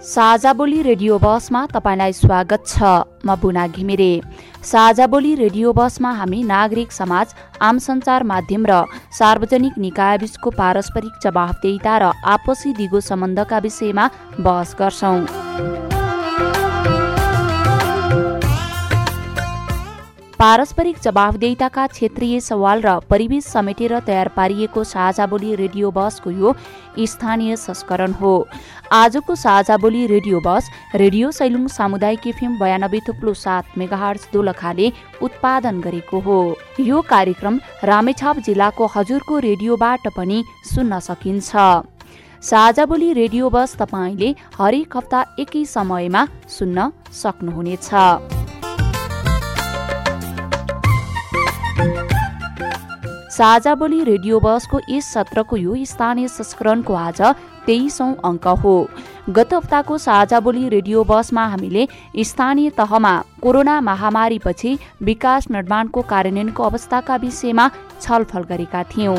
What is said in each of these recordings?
साझा बोली रेडियो बसमा तपाईँलाई स्वागत छ। म बुना घिमिरे। साझा बोली रेडियो बसमा हामी नागरिक समाज आम सञ्चार माध्यम र सार्वजनिक निकायबीचको पारस्परिक जवाफदेहिता र आपसी दिगो सम्बन्धका विषयमा बहस गर्छौं। पारस्परिक जवाफदेहिताका क्षेत्रीय सवाल र परिवेश समेटेर तयार पारिएको साझा बोली रेडियो बसको यो स्थानीय संस्करण हो। आजको साझा बोली रेडियो बस रेडियो सैलुङ सामुदायिक एफएम बयानब्बे थुप्लो सात मेगाहर्स दोलखाले उत्पादन गरेको हो। यो कार्यक्रम रामेछाप जिल्लाको हजुरको रेडियोबाट पनि सुन्न सकिन्छ। साझा बोली रेडियो बस तपाईँले हरेक हप्ता एकै समयमा सुन्न सक्नुहुनेछ। साझा बोली रेडियो बसको यस सत्रको यो स्थानीय संस्करणको आज तेइसौं अङ्क हो। गत हप्ताको साझा बोली रेडियो बसमा हामीले स्थानीय तहमा कोरोना महामारीपछि विकास निर्माणको कार्यान्वयनको अवस्थाका विषयमा छलफल गरेका थियौं।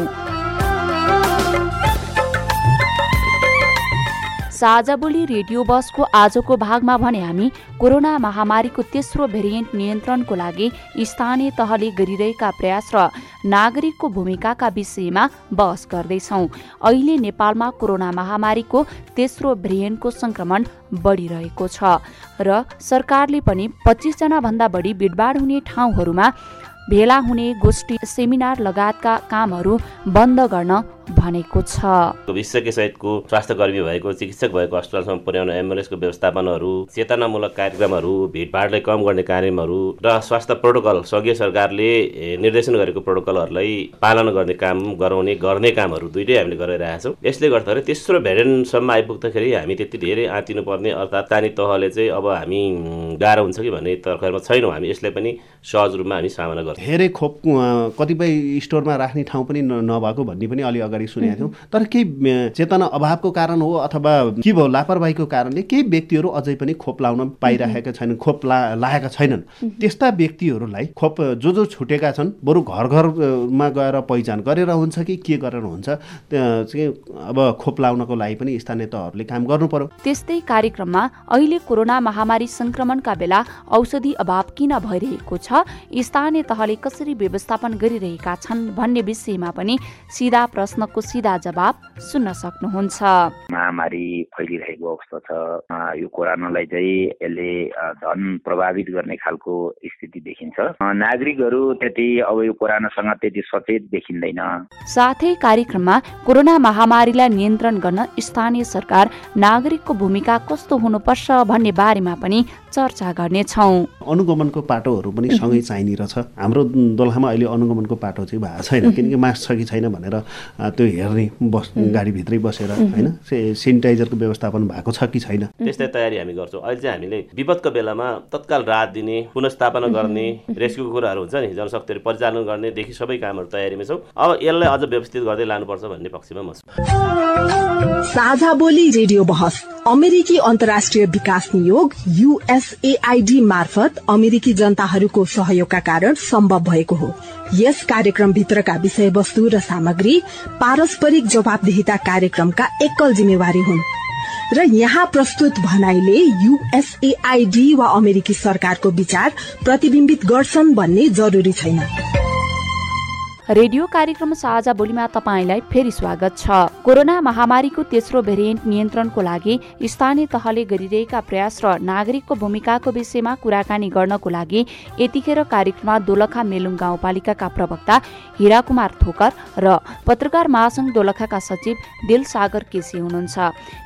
साझा बोली रेडियो बसको आजको भागमा भने हामी कोरोना महामारीको तेस्रो भेरिएन्ट नियन्त्रणको लागि स्थानीय तहले गरिरहेका प्रयास र नागरिकको भूमिकाका विषयमा बहस गर्दैछौ। अहिले नेपालमा कोरोना महामारीको तेस्रो भेरिएन्टको संक्रमण बढिरहेको छ र सरकारले पनि पच्चिसजना भन्दा बढी भिडभाड हुने ठाउँहरूमा भेला हुने गोष्ठी सेमिनार लगायतका कामहरू बन्द गर्न भनेको छ। विशेषज्ञ सहितको स्वास्थ्य कर्मी भएको चिकित्सक भएको अस्पतालसम्म पुर्याउन एम्बुलेन्सको व्यवस्थापनहरू चेतनामूलक कार्यक्रमहरू भिडभाडलाई कम गर्ने कार्यक्रमहरू र स्वास्थ्य प्रोटोकल सङ्घीय सरकारले निर्देशन गरेको प्रोटोकलहरूलाई पालन गर्ने काम गराउने गर्ने कामहरू दुइटै हामीले गरिरहेका छौँ। यसले गर्दाखेरि तेस्रो भेरिएन्टसम्म आइपुग्दाखेरि हामी त्यति धेरै आँतिनु पर्ने अर्थात् तानी तहले चाहिँ अब हामी गाह्रो हुन्छ कि भन्ने तर्खरमा छैनौँ हामी। यसलाई पनि सहज रूपमा हामी सामना गर्छौँ। धेरै खोप कतिपय स्टोरमा राख्ने ठाउँ पनि नभएको भन्ने पनि अलि अगाडि सुनेका थियौँ। तर केही चेतना अभावको कारण हो अथवा के भयो लापरवाहीको कारणले केही व्यक्तिहरू अझै पनि खोप लाउन पाइरहेका छैनन् खोप ला छैनन्। त्यस्ता व्यक्तिहरूलाई खोप जो जो छुटेका छन् बरु घर घरमा गएर पहिचान गरेर हुन्छ कि के गरेर हुन्छ अब खोप लाउनको लागि पनि स्थानीय तहहरूले काम गर्नु पर्यो। त्यस्तै कार्यक्रममा अहिले कोरोना महामारी संक्रमणका बेला औषधि अभाव किन भइरहेको छ स्थानीय तहले कसरी व्यवस्थापन गरिरहेका छन् भन्ने विषयमा पनि सिधा प्रश्न प्रश्नको सिधा जवाब सुन्न सक्नुहुन्छ। महामारी फैलिरहेको अवस्था छ। यो कोरोनालाई चाहिँ यसले धन प्रभावित गर्ने खालको स्थिति देखिन्छ। नागरिकहरू त्यति अब यो कोरोनासँग त्यति सचेत देखिँदैन। साथै कार्यक्रममा कोरोना महामारीलाई नियन्त्रण गर्न स्थानीय सरकार नागरिकको भूमिका कस्तो हुनुपर्छ भन्ने बारेमा पनि चर्चा गर्नेछौ। अनुगमनको पाटोहरू पनि सँगै चाहिने रहेछ। हाम्रो दोलखामा अहिले अनुगमनको पाटो चाहिँ भएको छैन। किनकि मास्क छ कि छैन भनेर त्यो हेर्ने बस गाडीभित्रै बसेर होइन? सेनिटाइजरको व्यवस्थापन भएको छ कि छैन? त्यस्तै तयारी हामी गर्छौँ। अहिले चाहिँ हामीले विपदको बेलामा तत्काल राहत दिने पुनस्थापना गर्ने रेस्क्युको कुराहरू हुन्छ नि जनशक्तिहरू परिचालन गर्नेदेखि सबै कामहरू तयारीमा छौँ। अब यसलाई अझ व्यवस्थित गर्दै लानुपर्छ भन्ने पक्षमा म छु। साझा बोली रेडियो बहस। अमेरिकी अन्तर्राष्ट्रिय विकास नियोग युएसएआईडी मार्फत अमेरिकी जनताहरूको सहयोगका कारण सम्भव भएको हो। यस कार्यक्रमभित्रका विषयवस्तु र सामग्री पारस्परिक जवाबदेहिता कार्यक्रमका एकल जिम्मेवारी हुन्। र यहाँ प्रस्तुत भनाइले युएसएआईडी वा अमेरिकी सरकारको विचार प्रतिविम्बित गर्छन् भन्ने जरुरी छैन। रेडियो कार्यक्रम साझा बोलीमा तपाईँलाई फेरि स्वागत छ। कोरोना महामारीको तेस्रो भेरिएन्ट नियन्त्रणको लागि स्थानीय तहले गरिरहेका प्रयास र नागरिकको भूमिकाको विषयमा कुराकानी गर्नको लागि यतिखेर कार्यक्रममा दोलखा मेलुङ गाउँपालिकाका प्रवक्ता हिरा कुमार थोकर र पत्रकार महासंघ दोलखाका सचिव दिल सागर केसी हुनुहुन्छ।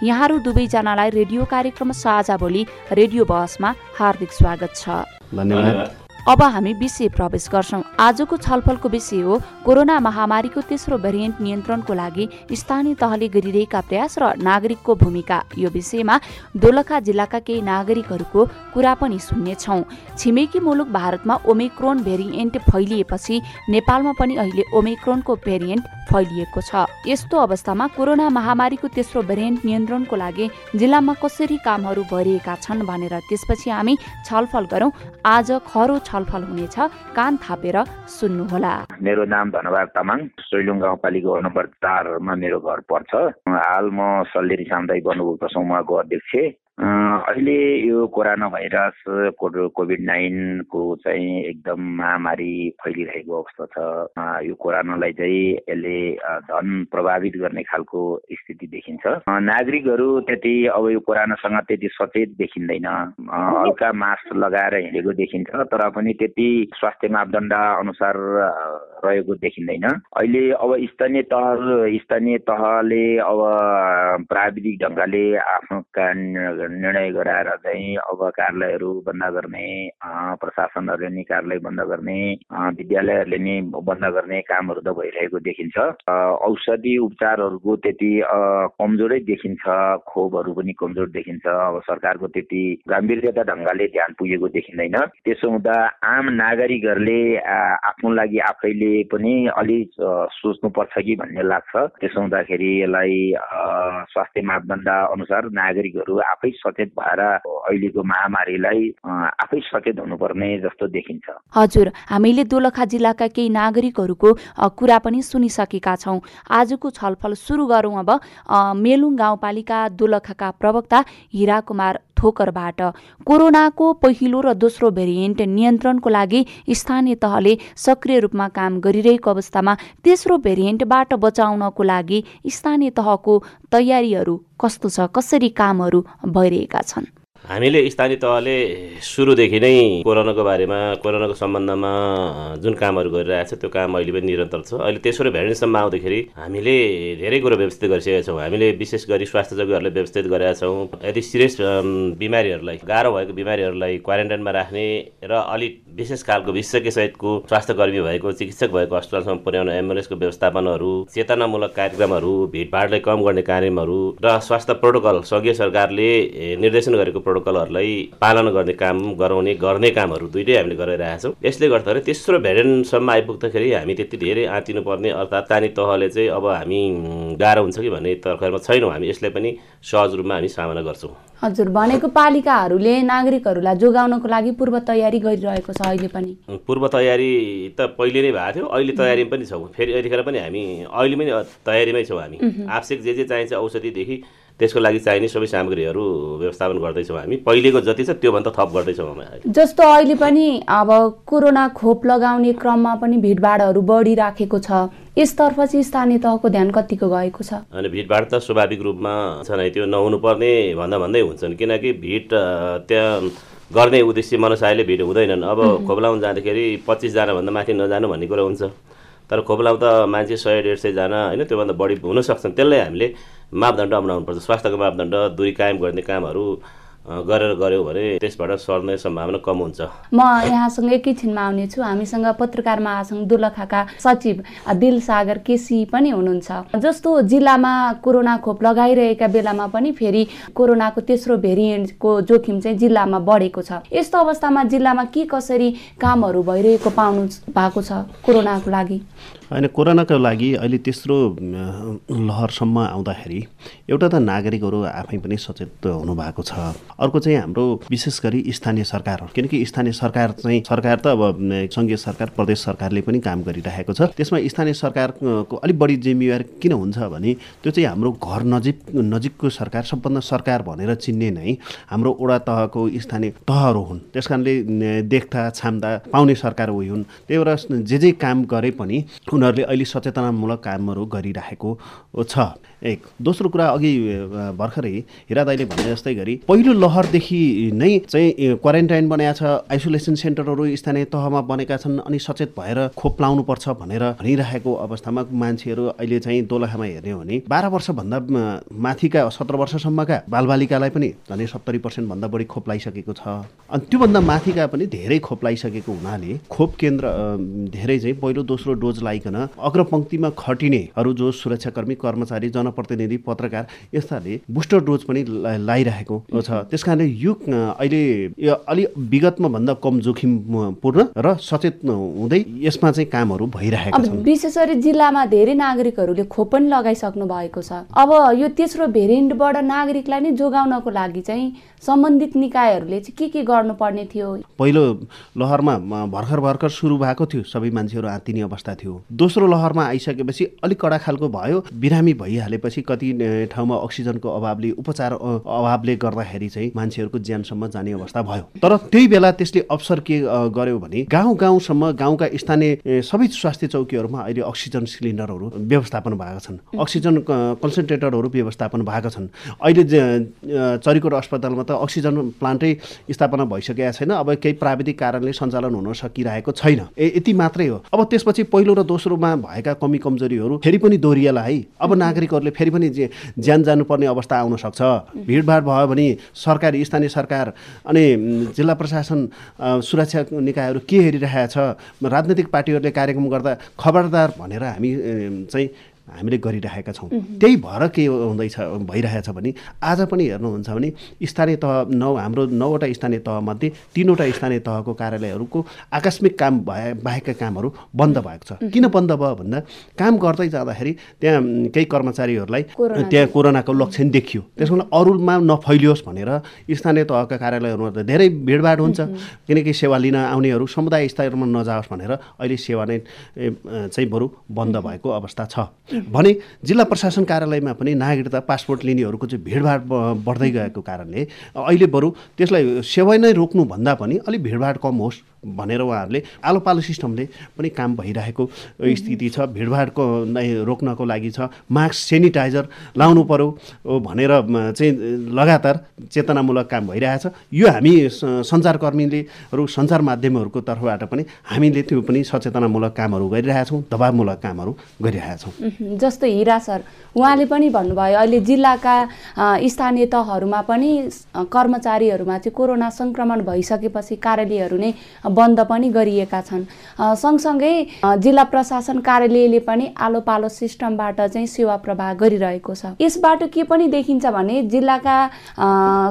यहाँहरू दुवैजनालाई रेडियो कार्यक्रम साझा बोली रेडियो बहसमा हार्दिक स्वागत छ। धन्यवाद। अब हामी विषय प्रवेश गर्छौँ। आजको छलफलको विषय हो कोरोना महामारीको तेस्रो भेरिएन्ट नियन्त्रणको लागि स्थानीय तहले गरिरहेका प्रयास र नागरिकको भूमिका। यो विषयमा दोलखा जिल्लाका केही नागरिकहरूको कुरा पनि सुन्नेछौँ। छिमेकी मुलुक भारतमा ओमिक्रोन भेरिएन्ट फैलिएपछि नेपालमा पनि अहिले ओमिक्रोनको भेरिएन्ट फैलिएको छ। यस्तो अवस्थामा कोरोना महामारीको तेस्रो भेरिएन्ट नियन्त्रणको लागि जिल्लामा कसरी कामहरू भइरहेका छन् भनेर त्यसपछि हामी छलफल गरौँ। आज खरो छलफल हुनेछ। कान थापेर सुन्नुहोला। मेरो नाम धनबाद तामाङ। सोइलुङ गाउँपालिका नम्बर चारमा मेरो घर पर्छ। हाल म सल्लेरी सामुदायिक वनभूत समूहको अध्यक्ष। अहिले यो कोरोना भाइरस कोभिड नाइनको चाहिँ एकदम महामारी फैलिरहेको अवस्था छ। यो कोरोनालाई चाहिँ यसले धन प्रभावित गर्ने खालको स्थिति देखिन्छ। नागरिकहरू त्यति अब यो कोरोनासँग त्यति सचेत देखिँदैन। हल्का मास्क लगाएर हिँडेको देखिन्छ तर पनि त्यति स्वास्थ्य मापदण्ड अनुसार रहेको देखिँदैन। अहिले अब स्थानीय तह स्थानीय तहले अब प्राविधिक ढङ्गले आफ्नो निर्णय गराएर चाहिँ अब कार्यालयहरू बन्द गर्ने प्रशासनहरूले नि कार्यालय बन्द गर्ने विद्यालयहरूले नि बन्द गर्ने कामहरू त भइरहेको देखिन्छ। औषधि उपचारहरूको त्यति कमजोरै देखिन्छ खोपहरू पनि कमजोर देखिन्छ। अब सरकारको त्यति गम्भीरता ढङ्गले ध्यान पुगेको देखिँदैन। त्यसो हुँदा आम नागरिकहरूले आफ्नो लागि आफैले पनि अलिक सोच्नुपर्छ कि भन्ने लाग्छ। त्यसो हुँदाखेरि यसलाई स्वास्थ्य मापदण्ड अनुसार नागरिकहरू आफै सचेत भएर अहिलेको महामारीलाई आफै सचेत हुनुपर्ने जस्तो देखिन्छ। हजुर हामीले दोलखा जिल्लाका केही नागरिकहरूको कुरा पनि सुनिसकेका छौँ। आजको छलफल सुरु गरौँ अब। मेलुङ गाउँपालिका दोलखाका प्रवक्ता हिरा कुमार ठोकरबाट। कोरोनाको पहिलो र दोस्रो भेरिएन्ट नियन्त्रणको लागि स्थानीय तहले सक्रिय रूपमा काम गरिरहेको अवस्थामा तेस्रो भेरिएन्टबाट बचाउनको लागि स्थानीय तहको तयारीहरू कस्तो छ कसरी कामहरू भइरहेका छन्? हामीले स्थानीय तहले सुरुदेखि नै कोरोनाको बारेमा कोरोनाको सम्बन्धमा जुन कामहरू गरिरहेको छ त्यो काम अहिले पनि निरन्तर छ। अहिले तेस्रो भेरिएन्टसम्म आउँदाखेरि हामीले धेरै कुरो व्यवस्थित गरिसकेका छौँ। हामीले विशेष गरी स्वास्थ्य जोगीहरूलाई व्यवस्थित गरेका छौँ। यदि सिरियस बिमारीहरूलाई गाह्रो भएको बिमारीहरूलाई क्वारेन्टाइनमा राख्ने र अलिक विशेष खालको विशेषज्ञसहितको स्वास्थ्य कर्मी भएको चिकित्सक भएको अस्पतालसम्म पुर्याउन एम्बुलेन्सको व्यवस्थापनहरू चेतनामूलक कार्यक्रमहरू भिडभाडलाई कम गर्ने कार्यक्रमहरू र स्वास्थ्य प्रोटोकल सङ्घीय सरकारले निर्देशन गरेको प्रोटोकलहरूलाई पालन गर्ने काम गराउने गर्ने कामहरू दुइटै हामीले गरिरहेका छौँ। यसले गर्दाखेरि तेस्रो भेरिएन्टसम्म आइपुग्दाखेरि हामी त्यति धेरै आँतिनुपर्ने अर्थात् स्थानीय तहले चाहिँ अब हामी गाह्रो हुन्छ कि भन्ने तर्खरमा छैनौँ हामी। यसलाई पनि सहज रूपमा हामी सामना गर्छौँ। हजुर भनेको पालिकाहरूले नागरिकहरूलाई जोगाउनको लागि पूर्व तयारी गरिरहेको छ अहिले पनि। पूर्व तयारी त पहिले नै भएको थियो अहिले तयारी पनि छौँ। फेरि यतिखेर पनि हामी अहिले पनि तयारीमै छौँ हामी। आवश्यक जे जे चाहिन्छ औषधिदेखि त्यसको लागि चाहिने सबै सामग्रीहरू व्यवस्थापन गर्दैछौँ हामी। पहिलेको जति छ त्योभन्दा थप गर्दैछौँ हामी। जस्तो अहिले पनि अब कोरोना खोप लगाउने क्रममा पनि भिडभाडहरू बढिराखेको छ। यसतर्फ चाहिँ स्थानीय तहको ध्यान कतिको गएको छ? अनि भिडभाड त स्वाभाविक रूपमा छ नै। त्यो नहुनु पर्ने भन्दा भन्दै हुन्छन्। किनकि भिड त्यहाँ गर्ने उद्देश्य मनसायले भिड हुँदैनन्। अब खोप लाउनु जाँदाखेरि पच्चिसजनाभन्दा माथि नजानु भन्ने कुरो हुन्छ। तर खोप लाउँदा मान्छे सय डेढ सयजना होइन त्योभन्दा बढी हुनसक्छन्। त्यसलाई हामीले मापदण्ड अप्नाउनुपर्छ। स्वास्थ्यको मापदण्ड दुरी कायम गर्ने कामहरू गरेर गऱ्यौँ भने त्यसबाट सर्ने सम्भावना कम हुन्छ। म यहाँसँग एकैछिनमा आउनेछु। हामीसँग पत्रकार महासङ्घ दोलखाका सचिव दिल सागर केसी पनि हुनुहुन्छ। जस्तो जिल्लामा कोरोना खोप लगाइरहेका बेलामा पनि फेरि कोरोनाको तेस्रो भेरिएन्टको जोखिम चाहिँ जिल्लामा बढेको छ। यस्तो अवस्थामा जिल्लामा के कसरी कामहरू भइरहेको पाउनु भएको छ कोरोनाको लागि? होइन कोरोनाको लागि अहिले तेस्रो लहरसम्म आउँदाखेरि एउटा त नागरिकहरू आफै पनि सचेत हुनुभएको छ। अर्को चाहिँ हाम्रो विशेष गरी स्थानीय सरकार हो। किनकि स्थानीय सरकार चाहिँ सरकार त अब सङ्घीय सरकार प्रदेश सरकारले पनि काम गरिरहेको छ। त्यसमा स्थानीय सरकारको अलिक बढी जिम्मेवार किन हुन्छ भने त्यो चाहिँ हाम्रो घर नजिक नजिकको सरकार सबभन्दा सरकार भनेर चिन्ने नै हाम्रो वडा तहको स्थानीय तहहरू हुन्। त्यस कारणले देख्दा छाम्दा पाउने सरकार उयो हुन्। त्यही भएर जे जे काम गरे पनि उनीहरूले अहिले सचेतनामूलक कामहरू गरिरहेको छ। एक दोस्रो कुरा अघि भर्खरै हिरा दाईले भने जस्तै गरी पहिलो लहरदेखि नै चाहिँ क्वारेन्टाइन बनाएको छ आइसोलेसन सेन्टरहरू स्थानीय तहमा बनेका छन् अनि सचेत भएर खोप लाउनुपर्छ भनेर भनिरहेको अवस्थामा मान्छेहरू अहिले चाहिँ दोलखामा हेर्ने हो भने बाह्र वर्षभन्दा माथिका सत्र वर्षसम्मका बालबालिकालाई पनि झन् सत्तरी पर्सेन्टभन्दा बढी खोप लगाइसकेको छ। अनि त्योभन्दा माथिका पनि धेरै खोप लगाइसकेको हुनाले खोप केन्द्र धेरै चाहिँ पहिलो दोस्रो डोज लाइकन अग्रपङ्क्तिमा खटिनेहरू जो सुरक्षाकर्मी कर्मचारी जनप्रतिनिधि पत्रकार यस्ताले बुस्टर डोज पनि लगाइरहेको छ। त्यस कारणले यो अहिले अलि विगतमा भन्दा कम जोखिमपूर्ण र सचेत हुँदै यसमा चाहिँ कामहरू भइरहेका छन्। विशेष गरी जिल्लामा धेरै नागरिकहरूले खोप पनि लगाइसक्नु भएको छ। अब यो तेस्रो भेरिएन्टबाट नागरिकलाई नै जोगाउनको लागि चाहिँ सम्बन्धित निकायहरूले चाहिँ के के गर्नुपर्ने थियो? पहिलो लहरमा भर्खर भर्खर सुरु भएको थियो। सबै मान्छेहरू आत्तिने अवस्था थियो। दोस्रो लहरमा आइसकेपछि अलिक कडा खालको भयो। बिरामी भइहालेपछि कति ठाउँमा अक्सिजनको अभावले उपचार अभावले गर्दाखेरि चाहिँ मान्छेहरूको ज्यानसम्म जाने अवस्था भयो। तर त्यही बेला त्यसले अवसर के गर्यो भने गाउँ गाउँसम्म गाउँका स्थानीय सबै स्वास्थ्य चौकीहरूमा अहिले अक्सिजन सिलिन्डरहरू व्यवस्थापन भएका छन्। अक्सिजन कन्सन्ट्रेटरहरू व्यवस्थापन भएका छन्। अहिले चरिकोट अस्पतालमा त अक्सिजन प्लान्टै स्थापना भइसकेका छैन। अब केही प्राविधिक कारणले सञ्चालन हुन सकिरहेको छैन। ए यति मात्रै हो। अब त्यसपछि पहिलो र दोस्रोमा भएका कमी कमजोरीहरू फेरि पनि दोहोरिएला है। अब नागरिकहरूले फेरि पनि ज्यान जानुपर्ने अवस्था आउन सक्छ। भिडभाड भयो भने सरकारी स्थानीय सरकार अनि जिल्ला प्रशासन सुरक्षा निकायहरू के हेरिरहेछ? राजनैतिक पार्टीहरूले कार्यक्रम गर्दा खबरदार भनेर हामी चाहिँ हामीले गरिरहेका छौँ। त्यही भएर के हुँदैछ भइरहेछ भने आज पनि हेर्नुहुन्छ भने स्थानीय तह नौ हाम्रो नौवटा स्थानीय तहमध्ये तिनवटा स्थानीय तहको कार्यालयहरूको आकस्मिक काम भए बाहेकका कामहरू बन्द भएको छ। किन बन्द भयो भन्दा काम गर्दै जाँदाखेरि त्यहाँ केही कर्मचारीहरूलाई त्यहाँ कोरोनाको लक्षण देखियो। त्यसमा अरूमा नफैलियोस् भनेर स्थानीय तहका कार्यालयहरूमा त धेरै भिडभाड हुन्छ। किनकि सेवा लिन आउनेहरू समुदाय स्तरमा नजाओस् भनेर अहिले सेवा नै चाहिँ बरु बन्द भएको अवस्था छ। भने जिल्ला प्रशासन कार्यालयमा पनि नागरिकता पासपोर्ट लिनेहरूको चाहिँ भिडभाड बढ्दै गएको कारणले अहिले बरु त्यसलाई सेवा नै रोक्नुभन्दा पनि अलिक भिडभाड कम होस्। भनेर उहाँहरूले आलो पालो सिस्टमले पनि काम भइरहेको स्थिति छ। भिडभाडको रोक्नको लागि छ। मास्क सेनिटाइजर लाउनु पऱ्यो भनेर चाहिँ लगातार चेतनामूलक काम भइरहेछ। यो हामी सञ्चारकर्मीलेहरू सञ्चार माध्यमहरूको तर्फबाट पनि हामीले त्यो पनि सचेतनामूलक कामहरू गरिरहेछौँ दबावमूलक कामहरू गरिरहेछौँ। जस्तो हिरा सर उहाँले पनि भन्नुभयो अहिले जिल्लाका स्थानीय तहहरूमा पनि कर्मचारीहरूमा चाहिँ कोरोना सङ्क्रमण भइसकेपछि कार्यालयहरू नै बन्द पनि गरिएका छन्। सँगसँगै जिल्ला प्रशासन कार्यालयले पनि आलो पालो सिस्टमबाट चाहिँ सेवा प्रवाह गरिरहेको छ। यसबाट के पनि देखिन्छ भने जिल्लाका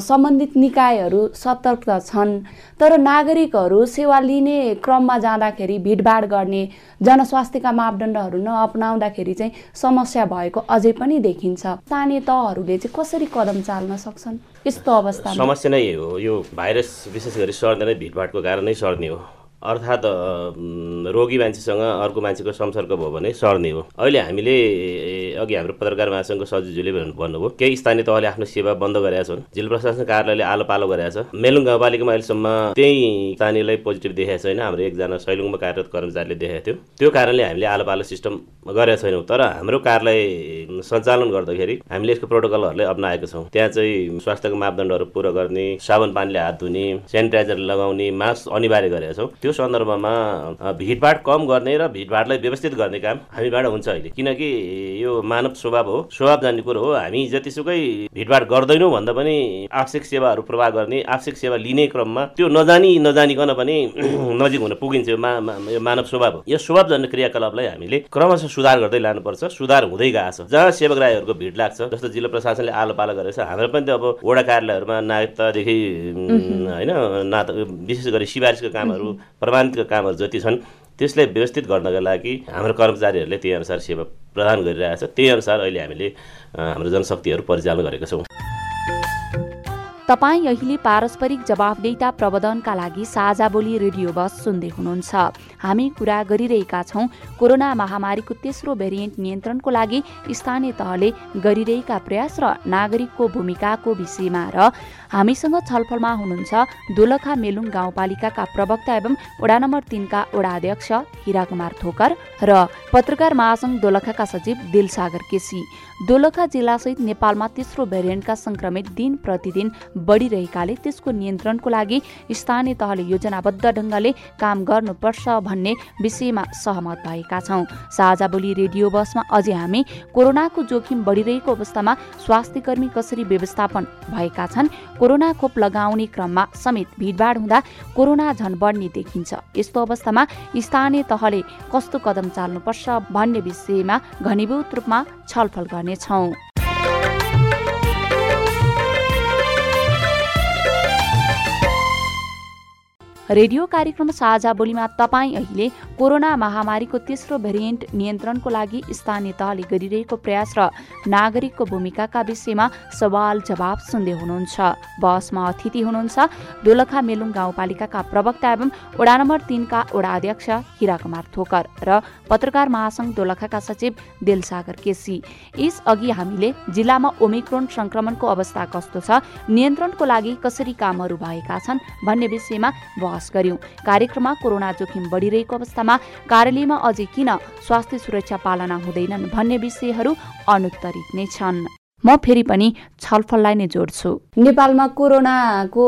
सम्बन्धित निकायहरू सतर्क छन् तर नागरिकहरू सेवा लिने क्रममा जाँदाखेरि भिडभाड गर्ने जनस्वास्थ्यका मापदण्डहरू नअपनाउँदाखेरि चाहिँ समस्या भएको अझै पनि देखिन्छ। स्थानीय तहहरूले चाहिँ कसरी कदम चाल्न सक्छन्? यस्तो अवस्था समस्या नै हो। यो भाइरस विशेष गरी सर्ने नै भिडभाडको कारण नै सर्ने हो। अर्थात् रोगी मान्छेसँग अर्को मान्छेको संसर्ग भयो भने सर्ने हो। अहिले हामीले अघि हाम्रो पत्रकार महासङ्घको सजिजुले भन्नुभयो केही स्थानीय तहले आफ्नो सेवा बन्द गरेका छन्। जिल्ला प्रशासन कार्यालयले आलो पालो गरेका छ। मेलुङ गाउँपालिकामा अहिलेसम्म त्यही स्थानीयलाई पोजिटिभ देखाएको छैन। हाम्रो एकजना सैलुङमा कार्यरत कर्मचारीले देखाएको थियो। त्यो कारणले हामीले आलो पालो सिस्टम गरेका छैनौँ। तर हाम्रो कार्यालय सञ्चालन गर्दाखेरि हामीले यसको प्रोटोकलहरूले अप्नाएको छौँ। त्यहाँ चाहिँ स्वास्थ्यको मापदण्डहरू पुरा गर्ने साबुन पानीले हात धुने सेनिटाइजर लगाउने मास्क अनिवार्य गरेका छौँ। त्यो सन्दर्भमा भिडभाड कम गर्ने र भिडभाडलाई व्यवस्थित गर्ने काम हामीबाट हुन्छ अहिले। किनकि यो मानव स्वभाव हो स्वभाव जान्ने कुरो हो। हामी जतिसुकै भिडभाड गर्दैनौँ भन्दा पनि आवश्यक सेवाहरू प्रवाह गर्ने आवश्यक सेवा लिने क्रममा त्यो नजानी नजानिकन पनि नजिक हुन पुगिन्छ यो मानव स्वभाव हो। यो स्वभाव जन्य क्रियाकलापलाई हामीले क्रमशः सुधार गर्दै लानुपर्छ। सुधार हुँदै गएको छ। जहाँ सेवाग्राहीहरूको भिड लाग्छ जस्तो जिल्ला प्रशासनले आलो पालो गरेको छ हाम्रो पनि त अब वडा कार्यालयहरूमा नागरिकतादेखि होइन ना विशेष गरी सिफारिसको कामहरू प्रमाणितका कामहरू जति छन् त्यसलाई व्यवस्थित गर्नका लागि हाम्रो कर्मचारीहरूले त्यही अनुसार सेवा प्रदान गरिरहेछ। त्यही अनुसार अहिले हामीले हाम्रो जनशक्तिहरू परिचालन गरेका छौँ। तपाईँ अहिले पारस्परिक जवाबदेता प्रबन्धनका लागि साझा बोली रेडियो बस सुन्दै हुनुहुन्छ। हामी कुरा गरिरहेका छौँ। कोरोना महामारीको तेस्रो भेरिएन्ट नियन्त्रणको लागि स्थानीय तहले गरिरहेका प्रयास र नागरिकको भूमिकाको विषयमा र हामीसँग छलफलमा हुनुहुन्छ दोलखा मेलुङ गाउँपालिकाका प्रवक्ता एवं वडा नम्बर तिनका वडा अध्यक्ष हिरा कुमार थोकर र पत्रकार महासंघ दोलखाका सचिव दिलसागर केसी। दोलखा जिल्लासहित नेपालमा तेस्रो भेरिएन्टका संक्रमित दिन प्रतिदिन बढिरहेकाले त्यसको नियन्त्रणको लागि स्थानीय तहले योजनाबद्ध ढङ्गले काम गर्नुपर्छ भन्ने विषयमा सहमत भएका छौँ। साझा बोली रेडियो बसमा अझै हामी कोरोनाको जोखिम बढिरहेको अवस्थामा स्वास्थ्य कर्मी कसरी व्यवस्थापन भएका छन् कोरोना खोप लगाउने क्रममा समेत भिडभाड हुँदा कोरोना झन बढ्ने देखिन्छ। यस्तो अवस्थामा स्थानीय तहले कस्तो कदम चाल्नुपर्छ भन्ने विषयमा घनीभूत रूपमा छलफल गर्नेछौँ। रेडियो कार्यक्रम साझा बोलीमा तपाईँ अहिले कोरोना महामारीको तेस्रो भेरिएन्ट नियन्त्रणको लागि स्थानीय तहले गरिरहेको प्रयास र नागरिकको भूमिकाका विषयमा सवाल जवाब सुन्दै हुनुहुन्छ। बसमा अतिथि हुनुहुन्छ दोलखा मेलुङ गाउँपालिकाका प्रवक्ता एवं वडा नम्बर तिनका वडा अध्यक्ष हिरा कुमार थोकर र पत्रकार महासंघ दोलखाका सचिव दिलसागर केसी। यसअघि हामीले जिल्लामा ओमिक्रोन संक्रमणको अवस्था कस्तो छ नियन्त्रणको लागि कसरी कामहरू भएका छन् भन्ने विषयमा बहस गर्यौं। कार्यक्रममा कोरोना जोखिम बढिरहेको अवस्थामा कार्यालयमा अझै किन स्वास्थ्य सुरक्षा पालना हुँदैनन् भन्ने विषयहरू अनुत्तरित नै छन्। म फेरि पनि छलफललाई नै जोड्छु। नेपालमा कोरोनाको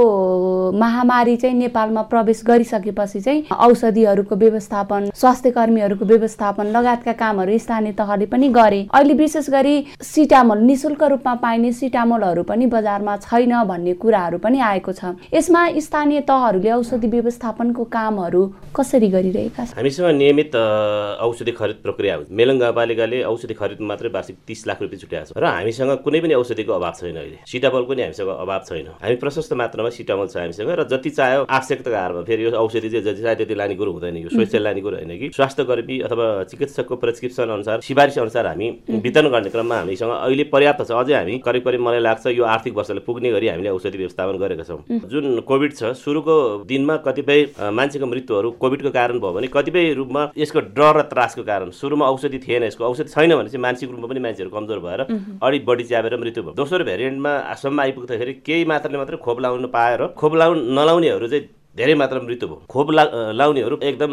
महामारी चाहिँ नेपालमा प्रवेश गरिसकेपछि चाहिँ औषधिहरूको व्यवस्थापन स्वास्थ्य कर्मीहरूको व्यवस्थापन लगायतका कामहरू स्थानीय तहले पनि गरे। अहिले विशेष गरी सिटामोल निशुल्क रूपमा पाइने सिटामोलहरू पनि बजारमा छैन भन्ने कुराहरू पनि आएको छ। यसमा स्थानीय तहहरूले औषधि व्यवस्थापनको कामहरू कसरी गरिरहेका छन्? हामीसँग नियमित औषधि खरिद प्रक्रिया हुन्छ मेलङ गाउँपालिकाले औषधि खरिद मात्रै वार्षिक तिस लाख रुपियाँ छुट्याएको छ। र हामीसँग कुनै पनि औषधिको अभाव छैन अहिले। सिटामोल पनि हामीसँग अभाव छैन। हामी प्रशस्त मात्रामा सिटामोल छ हामीसँग र जति चाह्यो आवश्यकताको आधारमा फेरि यो औषधि चाहिँ जति चाह्यो त्यति लाने कुरो हुँदैन यो। स्वेच्छा लाने कुरो होइन कि। स्वास्थ्य कर्मी अथवा चिकित्सकको प्रेसक्रिप्सन अनुसार सिफारिस अनुसार हामी वितरण गर्ने क्रममा हामीसँग अहिले पर्याप्त छ। अझै हामी करिब करिब मलाई लाग्छ यो आर्थिक वर्षले पुग्ने गरी हामीले औषधि व्यवस्थापन गरेका छौँ। जुन कोभिड छ सुरुको दिनमा कतिपय मान्छेको मृत्युहरू कोभिडको कारण भयो भने कतिपय रूपमा यसको डर र त्रासको कारण सुरुमा औषधि थिएन यसको औषधि छैन भने चाहिँ मानसिक रूपमा पनि मान्छेहरू कमजोर भएर अलिक बढी च्यापेर मृत्यु भयो। दोस्रो भेरिएन्टमा सम्म आइपुग्दाखेरि केही मात्राले मात्रै खोप लाउनु पाएर खोप लाउनु नलाउनेहरू चाहिँ धेरै मात्रामा मृत्यु भयो। खोप ला लाउनेहरू एकदम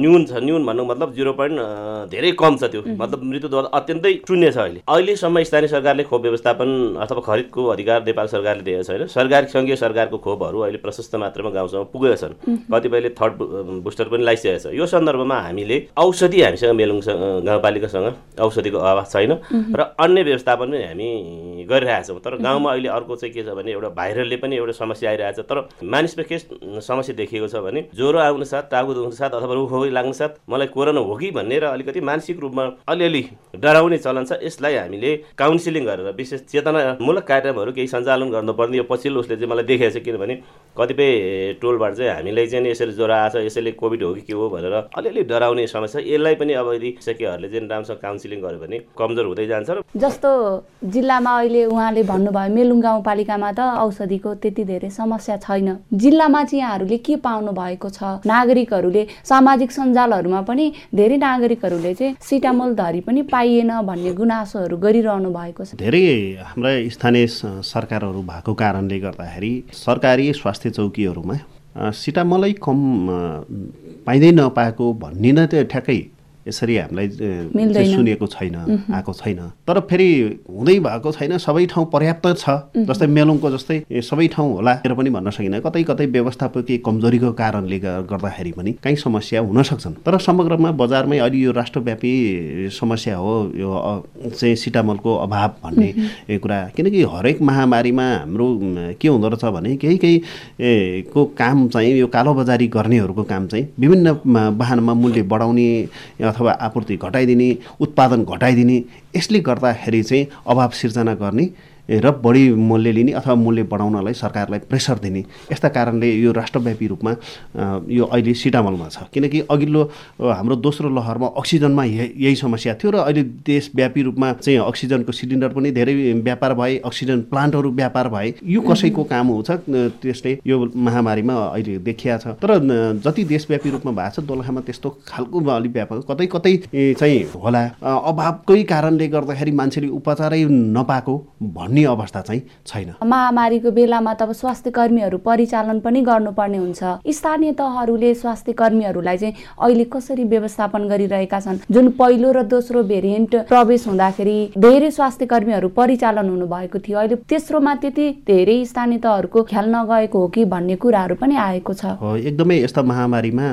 न्यून छ न्यून भन्नु मतलब जिरो पोइन्ट धेरै कम छ त्यो। मतलब मृत्यु दर अत्यन्तै शून्य छ अहिले। अहिलेसम्म स्थानीय सरकारले खोप व्यवस्थापन अथवा खरिदको अधिकार नेपाल सरकारले दिएको छैन। सरकार सङ्घीय सरकारको खोपहरू अहिले प्रशस्त मात्रामा गाउँसम्म पुगेका छन्। कतिपयले थर्ड बुस्टर पनि लगाइसकेको छ। यो सन्दर्भमा हामीले औषधि हामीसँग मेलुङसँग गाउँपालिकासँग औषधिको अभाव छैन र अन्य व्यवस्थापन पनि हामी गरिरहेका छौँ तर गाउँमा अहिले अर्को चाहिँ के छ भने एउटा भाइरलले पनि एउटा समस्या आइरहेको छ तर मानिसमा के समस्या देखिएको छ भने ज्वरो आउनु साथ टाउको दुख्नु साथ अथवा रुखो लाग्नु साथ मलाई कोरोना हो कि भन्ने र अलिकति मानसिक रूपमा अलिअलि डराउने चलन छ यसलाई हामीले काउन्सिलिङ गरेर विशेष चेतनामूलक कार्यक्रमहरू केही सञ्चालन गर्नुपर्ने यो पछिल्लो उसले चाहिँ मलाई देखाएको छ किनभने कतिपय टोलबाट चाहिँ हामीलाई चाहिँ यसरी ज्वरो आएको छ यसैले कोभिड हो कि के हो भनेर अलिअलि डराउने समस्या यसलाई पनि अब यदि शिक्षकहरूले चाहिँ राम्रोसँग काउन्सिलिङ गर्यो भने कमजोर हुँदै जान्छ र जस्तो जिल्लामा अहिले उहाँले भन्नुभयो मेलुङ गाउँपालिकामा त औषधिको त्यति धेरै समस्या छैन। जिल्लामा चाहिँ यहाँहरूले के पाउनु भएको छ? नागरिकहरूले सामाजिक सञ्जालहरूमा पनि धेरै नागरिकहरूले चाहिँ सिटामोल धरी पनि पाइएन भन्ने गुनासोहरू गरिरहनु भएको छ। धेरै हाम्रा स्थानीय सरकारहरू भएको कारणले गर्दाखेरि सरकारी स्वास्थ्य चौकीहरूमा सिटामोलै कम पाइँदै नपाएको भन्ने नै त्यो ठ्याक्कै यसरी हामीलाई सुनेको छैन आएको छैन। तर फेरि हुँदै भएको छैन सबै ठाउँ पर्याप्त छ। जस्तै मेलुङको जस्तै सबै ठाउँ होला र पनि भन्न सकिँदैन। कतै कतै व्यवस्थापकीय कमजोरीको कारणले गर्दाखेरि पनि काहीँ समस्या हुन सक्छन्। तर समग्रमा बजारमै अहिले यो राष्ट्रव्यापी समस्या हो यो चाहिँ सिटामलको अभाव भन्ने कुरा। किनकि हरेक महामारीमा हाम्रो के हुँदो रहेछ भने केही केही को काम चाहिँ यो कालोबजारी गर्नेहरूको काम चाहिँ विभिन्न वाहनमा मूल्य बढाउने अथवा आपूर्ति घटाइदिने उत्पादन घटाइदिने यसले गर्दाखेरि चाहिँ अभाव सिर्जना गर्ने र बढी मूल्य लिने अथवा मूल्य बढाउनलाई सरकारलाई प्रेसर दिने। यस्ता कारणले यो राष्ट्रव्यापी रूपमा यो अहिले सिटामलमा छ। किनकि अघिल्लो हाम्रो दोस्रो लहरमा अक्सिजनमा यही समस्या थियो र अहिले देशव्यापी रूपमा चाहिँ अक्सिजनको सिलिन्डर पनि धेरै व्यापार भए अक्सिजन प्लान्टहरू व्यापार भए। यो कसैको काम हुन्छ? त्यसले यो महामारीमा अहिले देखिया छ। तर जति देशव्यापी रूपमा भएको छ दोलखामा त्यस्तो खालको अलिक व्यापक कतै कतै चाहिँ होला। अभावकै कारणले गर्दाखेरि मान्छेले उपचारै नपाएको भन्ने अवस्था चाहिँ छैन। महामारीको बेलामा त अब स्वास्थ्य कर्मीहरू परिचालन पनि गर्नुपर्ने हुन्छ। स्थानीय तहहरूले स्वास्थ्य कर्मीहरूलाई चाहिँ अहिले कसरी व्यवस्थापन गरिरहेका छन्? जुन पहिलो र दोस्रो भेरिएन्ट प्रवेश हुँदाखेरि धेरै स्वास्थ्य कर्मीहरू परिचालन हुनु भएको थियो। अहिले तेस्रोमा त्यति धेरै स्थानीय तहहरूको ख्याल नगएको हो कि भन्ने कुराहरू पनि आएको छ। एकदमै यस्ता महामारीमा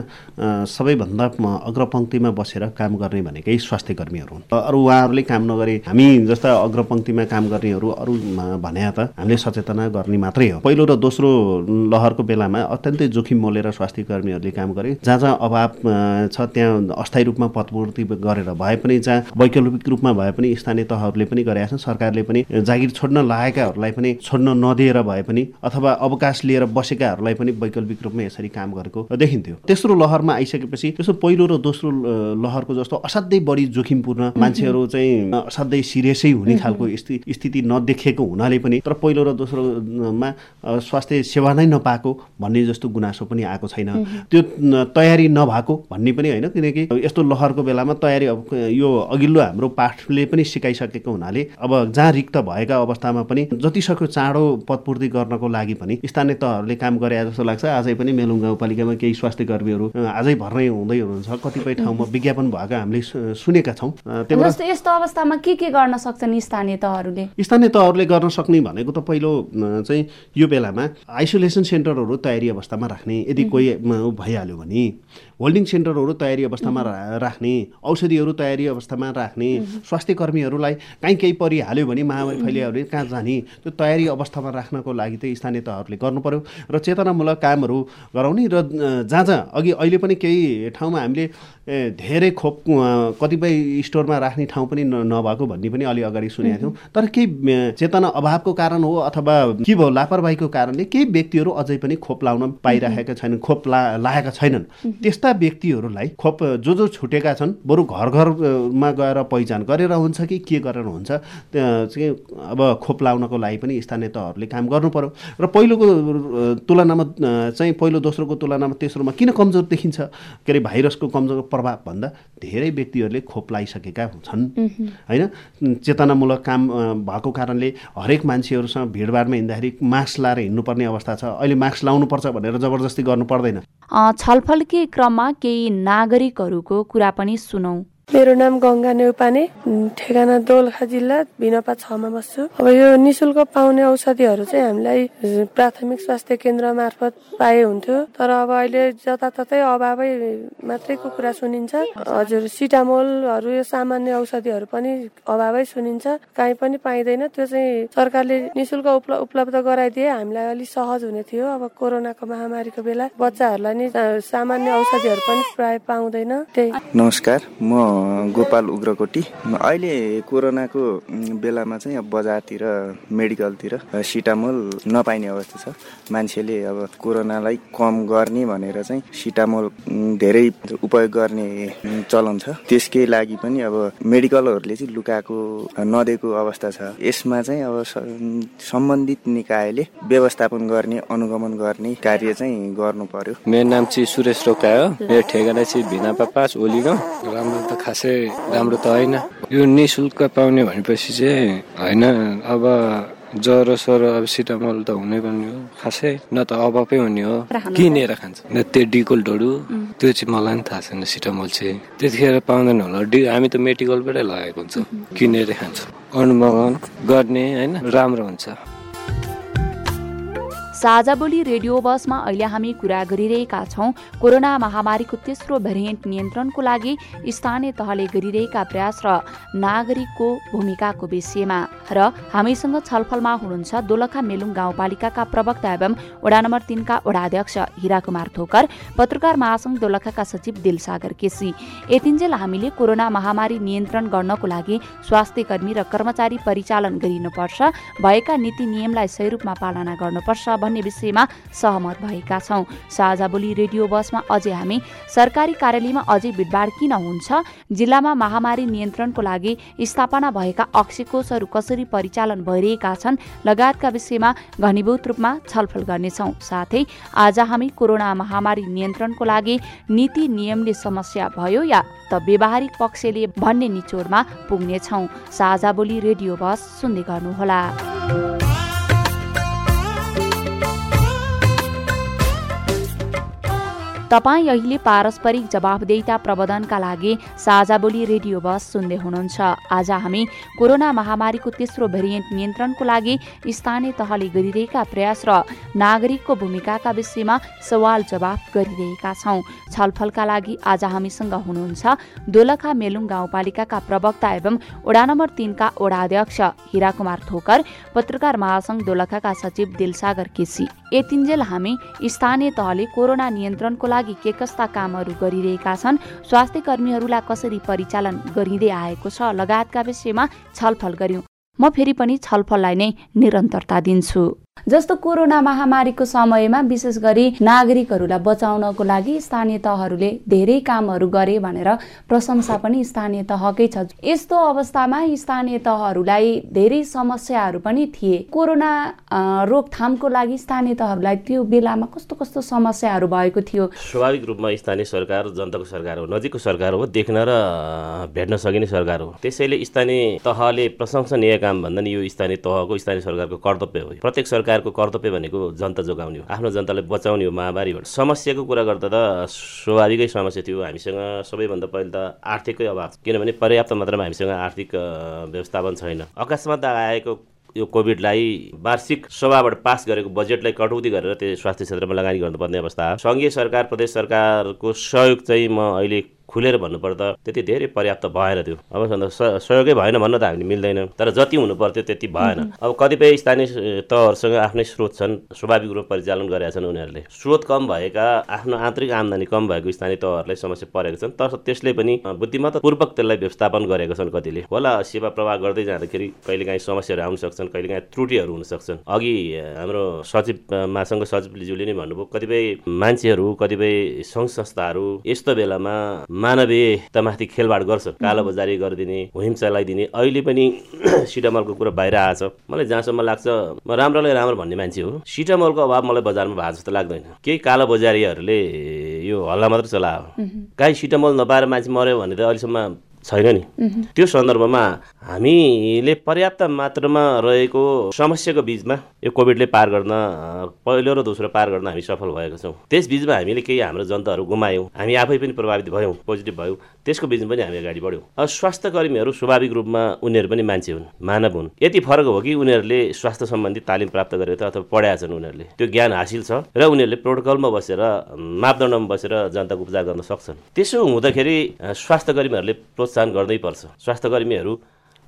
सबैभन्दा अग्रपङ्क्तिमा बसेर काम गर्ने भनेकै स्वास्थ्य कर्मीहरू हुन् अरू उहाँहरूले काम नगरे हामी जस्ता अग्रपङ्क्तिमा काम गर्नेहरू अरू भने त हामीले सचेतना गर्ने मात्रै हो। पहिलो र दोस्रो लहरको बेलामा अत्यन्तै जोखिम मोलेर स्वास्थ्य कर्मीहरूले काम गरे। जहाँ जहाँ अभाव छ त्यहाँ अस्थायी रूपमा पदपूर्ति गरेर भए पनि जहाँ वैकल्पिक रूपमा भए पनि स्थानीय तहहरूले पनि गरेका छन् सरकारले पनि जागिर छोड्न लागेकाहरूलाई पनि छोड्न नदिएर भए पनि अथवा अवकाश लिएर बसेकाहरूलाई पनि वैकल्पिक रूपमा यसरी काम गरेको देखिन्थ्यो। तेस्रो लहरमा आइसकेपछि त्यसो पहिलो र दोस्रो लहरको जस्तो असाध्यै बढी जोखिमपूर्ण मान्छेहरू चाहिँ असाध्यै सिरियसै हुने खालको स्थिति नदेखेको हुनाले पनि तर पहिलो र दोस्रोमा स्वास्थ्य सेवा नै नपाएको भन्ने जस्तो गुनासो पनि आएको छैन। त्यो तयारी नभएको भन्ने पनि होइन किनकि यस्तो लहरको बेलामा तयारी अब यो अघिल्लो हाम्रो पाठले पनि सिकाइसकेको हुनाले अब जहाँ रिक्त भएका अवस्थामा पनि जतिसक्दो चाँडो पदपूर्ति गर्नको लागि पनि स्थानीय तहहरूले काम गरे जस्तो लाग्छ। आजै पनि मेलुङ गाउँपालिकामा केही स्वास्थ्य कर्मीहरू आजै भर्नै हुँदै हुनुहुन्छ। कतिपय ठाउँमा विज्ञापन भएको हामीले सुनेका छौँ। यस्तो अवस्थामा के के गर्न सक्छन् स्थानीय तहहरूले स्थानीय तहहरूले गर्न सक्ने भनेको त पहिलो चाहिँ यो बेलामा आइसोलेसन सेन्टरहरू तयारी अवस्थामा राख्ने यदि कोही भइहाल्यो भने होल्डिङ सेन्टरहरू तयारी अवस्थामा राख्ने औषधिहरू तयारी अवस्थामा राख्ने स्वास्थ्य कर्मीहरूलाई काहीँ केही परिहाल्यो भने महामारी फैलियो भने कहाँ जाने त्यो तयारी अवस्थामा राख्नको लागि चाहिँ स्थानीय तहहरूले गर्नु पर्यो र चेतनामूलक कामहरू गराउने र जहाँ जहाँ अघि अहिले पनि केही ठाउँमा हामीले धेरै खोप कतिपय स्टोरमा राख्ने ठाउँ पनि नभएको भन्ने पनि अलि अगाडि सुनेका थियौँ। तर केही चेतना अभावको कारण हो अथवा के भयो लापरवाहीको कारणले केही व्यक्तिहरू अझै पनि खोप लाउन पाइरहेका छैनन् खोप ला लाएका छैनन्। त्यस्ता व्यक्तिहरूलाई खोप जो जो छुटेका छन् बरु घर घरमा गएर पहिचान गरेर हुन्छ कि के गरेर हुन्छ चाहिँ अब खोप लाउनको लागि पनि स्थानीय तहहरूले काम गर्नु पर्यो। र पहिलोको तुलनामा चाहिँ पहिलो दोस्रोको तुलनामा तेस्रोमा किन कमजोर देखिन्छ? के अरे भाइरसको कमजोर प्रभावभन्दा धेरै व्यक्तिहरूले खोप लगाइसकेका छन् होइन? चेतनामूलक काम भएको कारणले हरेक मान्छेहरूसँग भिडभाडमा हिँड्दाखेरि मास्क लाएर हिँड्नुपर्ने अवस्था छ। अहिले मास्क लाउनुपर्छ भनेर जबरजस्ती गर्नु पर्दैन। छलफलकै क्रममा केही नागरिकहरूको कुरा पनि सुनौ। मेरो नाम गङ्गा नेउपाने ठेगाना दोलखा जिल्ला भिनपा छमा बस्छु। अब यो निशुल्क पाउने औषधिहरू चाहिँ हामीलाई प्राथमिक स्वास्थ्य केन्द्र मार्फत पाए हुन्थ्यो। तर अब अहिले जताततै अभावै मात्रैको कुरा सुनिन्छ। हजुर सिटामोलहरू यो सामान्य औषधिहरू पनि अभावै सुनिन्छ। काहीँ पनि पाइँदैन। त्यो चाहिँ सरकारले निशुल्क उपलब्ध गराइदिए हामीलाई अलिक सहज हुने थियो। अब कोरोनाको महामारीको बेला बच्चाहरूलाई नि सामान्य औषधिहरू पनि प्राय पाउँदैन। त्यही। नमस्कार म गोपाल उग्रकोटी। अहिले कोरोनाको बेलामा चाहिँ अब बजारतिर मेडिकलतिर सिटामोल नपाइने अवस्था छ। मान्छेले अब कोरोनालाई कम गर्ने भनेर चाहिँ सिटामोल धेरै उपयोग गर्ने चलन छ। त्यसकै लागि पनि अब मेडिकलहरूले चाहिँ लुकाएको नदिएको अवस्था छ। यसमा चाहिँ अब सम्बन्धित निकायले व्यवस्थापन गर्ने अनुगमन गर्ने कार्य चाहिँ गर्नु पर्यो। मेरो नाम चाहिँ सुरेश रोका हो मेरो ठेगाना चाहिँ भिनापा पाँच ओलीगाउँ। राम्रो त खासै राम्रो त होइन। यो नि शुल्क पाउने भनेपछि चाहिँ होइन अब ज्वरो सरो अब सिटामल त हुनै पर्ने हो खासै न त अभावै हुने हो। किनेर खान्छ। न त्यो डिकोल्टहरू त्यो चाहिँ मलाई पनि थाहा छैन सिटामल चाहिँ। त्यतिखेर पाउँदैन होला। डि हामी त मेडिकलबाटै लगाएको हुन्छ किनेर खान्छ। अनुमोदन गर्ने होइन राम्रो हुन्छ। साझा बोली रेडियो बसमा अहिले हामी कुरा गरिरहेका छौँ। कोरोना महामारीको तेस्रो भेरिएन्ट नियन्त्रणको लागि स्थानीय तहले गरिरहेका प्रयास र नागरिकको भूमिकाको विषयमा र हामीसँग छलफलमा हुनुहुन्छ दोलखा मेलुङ गाउँपालिकाका प्रवक्ता एवं वडा नम्बर तिनका वडाध्यक्ष हिरा कुमार थोकर पत्रकार महासंघ दोलखाका सचिव दिलसागर केसी। यतिन्जेल हामीले कोरोना महामारी नियन्त्रण गर्नको लागि स्वास्थ्य कर्मी र कर्मचारी परिचालन गरिनुपर्छ भएका नीति नियमलाई सही रूपमा पालना गर्नुपर्छ भन्ने विषयमा सहमत भएका छौँ। साझा बोली रेडियो बसमा अझै हामी सरकारी कार्यालयमा अझै भिडभाड किन हुन्छ? जिल्लामा महामारी नियन्त्रणको लागि स्थापना भएका अक्सिकोषहरू कसरी परिचालन भइरहेका छन् लगायतका विषयमा घनीभूत रूपमा छलफल गर्नेछौँ। साथै आज हामी कोरोना महामारी नियन्त्रणको लागि नीति नियमले समस्या भयो या त व्यवहारिक पक्षले भन्ने निचोडमा पुग्नेछौँ। साझा बोली रेडियो बस सुन्दै गर्नुहोला। तपाईँ अहिले पारस्परिक जवाबदेता प्रबन्धनका लागि साझा बोली रेडियो बस सुन्दै हुनुहुन्छ। आज हामी कोरोना महामारीको तेस्रो भेरिएन्ट नियन्त्रणको लागि स्थानीय तहले गरिरहेका प्रयास र नागरिकको भूमिकाका विषयमा सवाल जवाब गरिरहेका छौँ। छलफलका लागि आज हामीसँग हुनुहुन्छ दोलखा मेलुङ गाउँपालिकाका प्रवक्ता एवं वडा नम्बर तिनका वडाध्यक्ष हिरा कुमार थोकर पत्रकार महासंघ दोलखाका सचिव दिलसागर केसी। यतिन्जेल हामी स्थानीय तहले कोरोना नियन्त्रणको लागि के कस्ता कामहरू गरिरहेका छन् स्वास्थ्य कर्मीहरूलाई कसरी परिचालन गरिँदै आएको छ लगायतका विषयमा छलफल गर्यौं। म फेरि पनि छलफललाई नै निरन्तरता दिन्छु। जस्तो कोरोना महामारीको समयमा विशेष गरी नागरिकहरूलाई बचाउनको लागि स्थानीय तहहरूले धेरै कामहरू गरे भनेर प्रशंसा पनि स्थानीय तहकै छ। यस्तो अवस्थामा स्थानीय तहहरूलाई धेरै समस्याहरू पनि थिए। कोरोना रोकथामको लागि स्थानीय तहहरूलाई त्यो बेलामा कस्तो कस्तो समस्याहरू भएको थियो? स्वाभाविक रूपमा स्थानीय सरकार जनताको सरकार हो नजिकको सरकार हो देख्न र भेट्न सकिने सरकार हो। त्यसैले स्थानीय तहले प्रशंसनीय काम भन्दा नि यो स्थानीय तहको स्थानीय सरकारको कर्तव्य हो। प्रत्येक सरकार सरकारको कर्तव्य भनेको जनता जोगाउने हो। आफ्नो जनतालाई बचाउने हो महामारीबाट समस्याको कुरा गर्दा त स्वाभाविकै समस्या थियो। हामीसँग सबैभन्दा पहिले त आर्थिककै अभाव किनभने पर्याप्त मात्रामा हामीसँग आर्थिक व्यवस्थापन छैन। अकस्मात आएको यो कोभिडलाई वार्षिक सभाबाट पास गरेको बजेटलाई कटौती गरेर त्यो स्वास्थ्य क्षेत्रमा लगानी गर्नुपर्ने अवस्था। सङ्घीय सरकार प्रदेश सरकारको सहयोग चाहिँ म अहिले खुलेर भन्नुपर्दा त्यति धेरै पर्याप्त भएन त्यो। अब सहयोगै भएन भन्न त हामीले मिल्दैन। तर जति हुनु पर्थ्यो त्यति भएन। अब कतिपय स्थानीय तहहरूसँग आफ्नै स्रोत छन् स्वाभाविक रूपमा परिचालन गरेका छन् उनीहरूले। स्रोत कम भएका आफ्नो आन्तरिक आम्दानी कम भएको स्थानीय तहहरूलाई समस्या परेको छन् तर त्यसले पनि बुद्धिमत्तापूर्वक त्यसलाई व्यवस्थापन गरेका छन् कतिले। होला सेवा प्रवाह गर्दै जाँदाखेरि कहिलेकाहीँ समस्याहरू आउन सक्छन् कहिलेकाहीँ त्रुटिहरू हुन सक्छन्। अघि हाम्रो सचिव मासँग सचिवज्यूले नै भन्नुभयो कतिपय मान्छेहरू कतिपय सङ्घ संस्थाहरू यस्तो बेलामा मानवीयतामाथि खेलबाड गर्छ कालो बजारी गरिदिने हुइम चलाइदिने। अहिले पनि सिटामलको कुरा बाहिर आएछ मलाई जहाँसम्म लाग्छ म राम्रोलाई राम्रो भन्ने मान्छे हो। सिटामलको अभाव मलाई बजारमा भएको जस्तो लाग्दैन। केही कालो बजारीहरूले यो हल्ला मात्र चलायो। काहीँ सिटामल नपाएर मान्छे मऱ्यो भने त अहिलेसम्म छैन नि। त्यो सन्दर्भमा हामीले पर्याप्त मात्रामा रहेको समस्याको बिचमा यो कोभिडले पार गर्न पहिलो र दोस्रो पार गर्न हामी सफल भएका छौँ। त्यस बिचमा हामीले केही हाम्रो जनताहरू गुमायौँ हामी आफै पनि प्रभावित भयौँ पोजिटिभ भयौँ त्यसको बिचमा पनि हामी अगाडि बढ्यौँ। अब स्वास्थ्य कर्मीहरू स्वाभाविक रूपमा उनीहरू पनि मान्छे हुन् मानव हुन्। यति फरक हो कि उनीहरूले स्वास्थ्य सम्बन्धी तालिम प्राप्त गरेको छ अथवा पढाएका छन् उनीहरूले। त्यो ज्ञान हासिल छ र उनीहरूले प्रोटोकलमा बसेर मापदण्डमा बसेर जनताको उपचार गर्न सक्छन्। त्यसो हुँदाखेरि स्वास्थ्य कर्मीहरूले प्रोत्साहन गर्नै पर्छ। स्वास्थ्य कर्मीहरू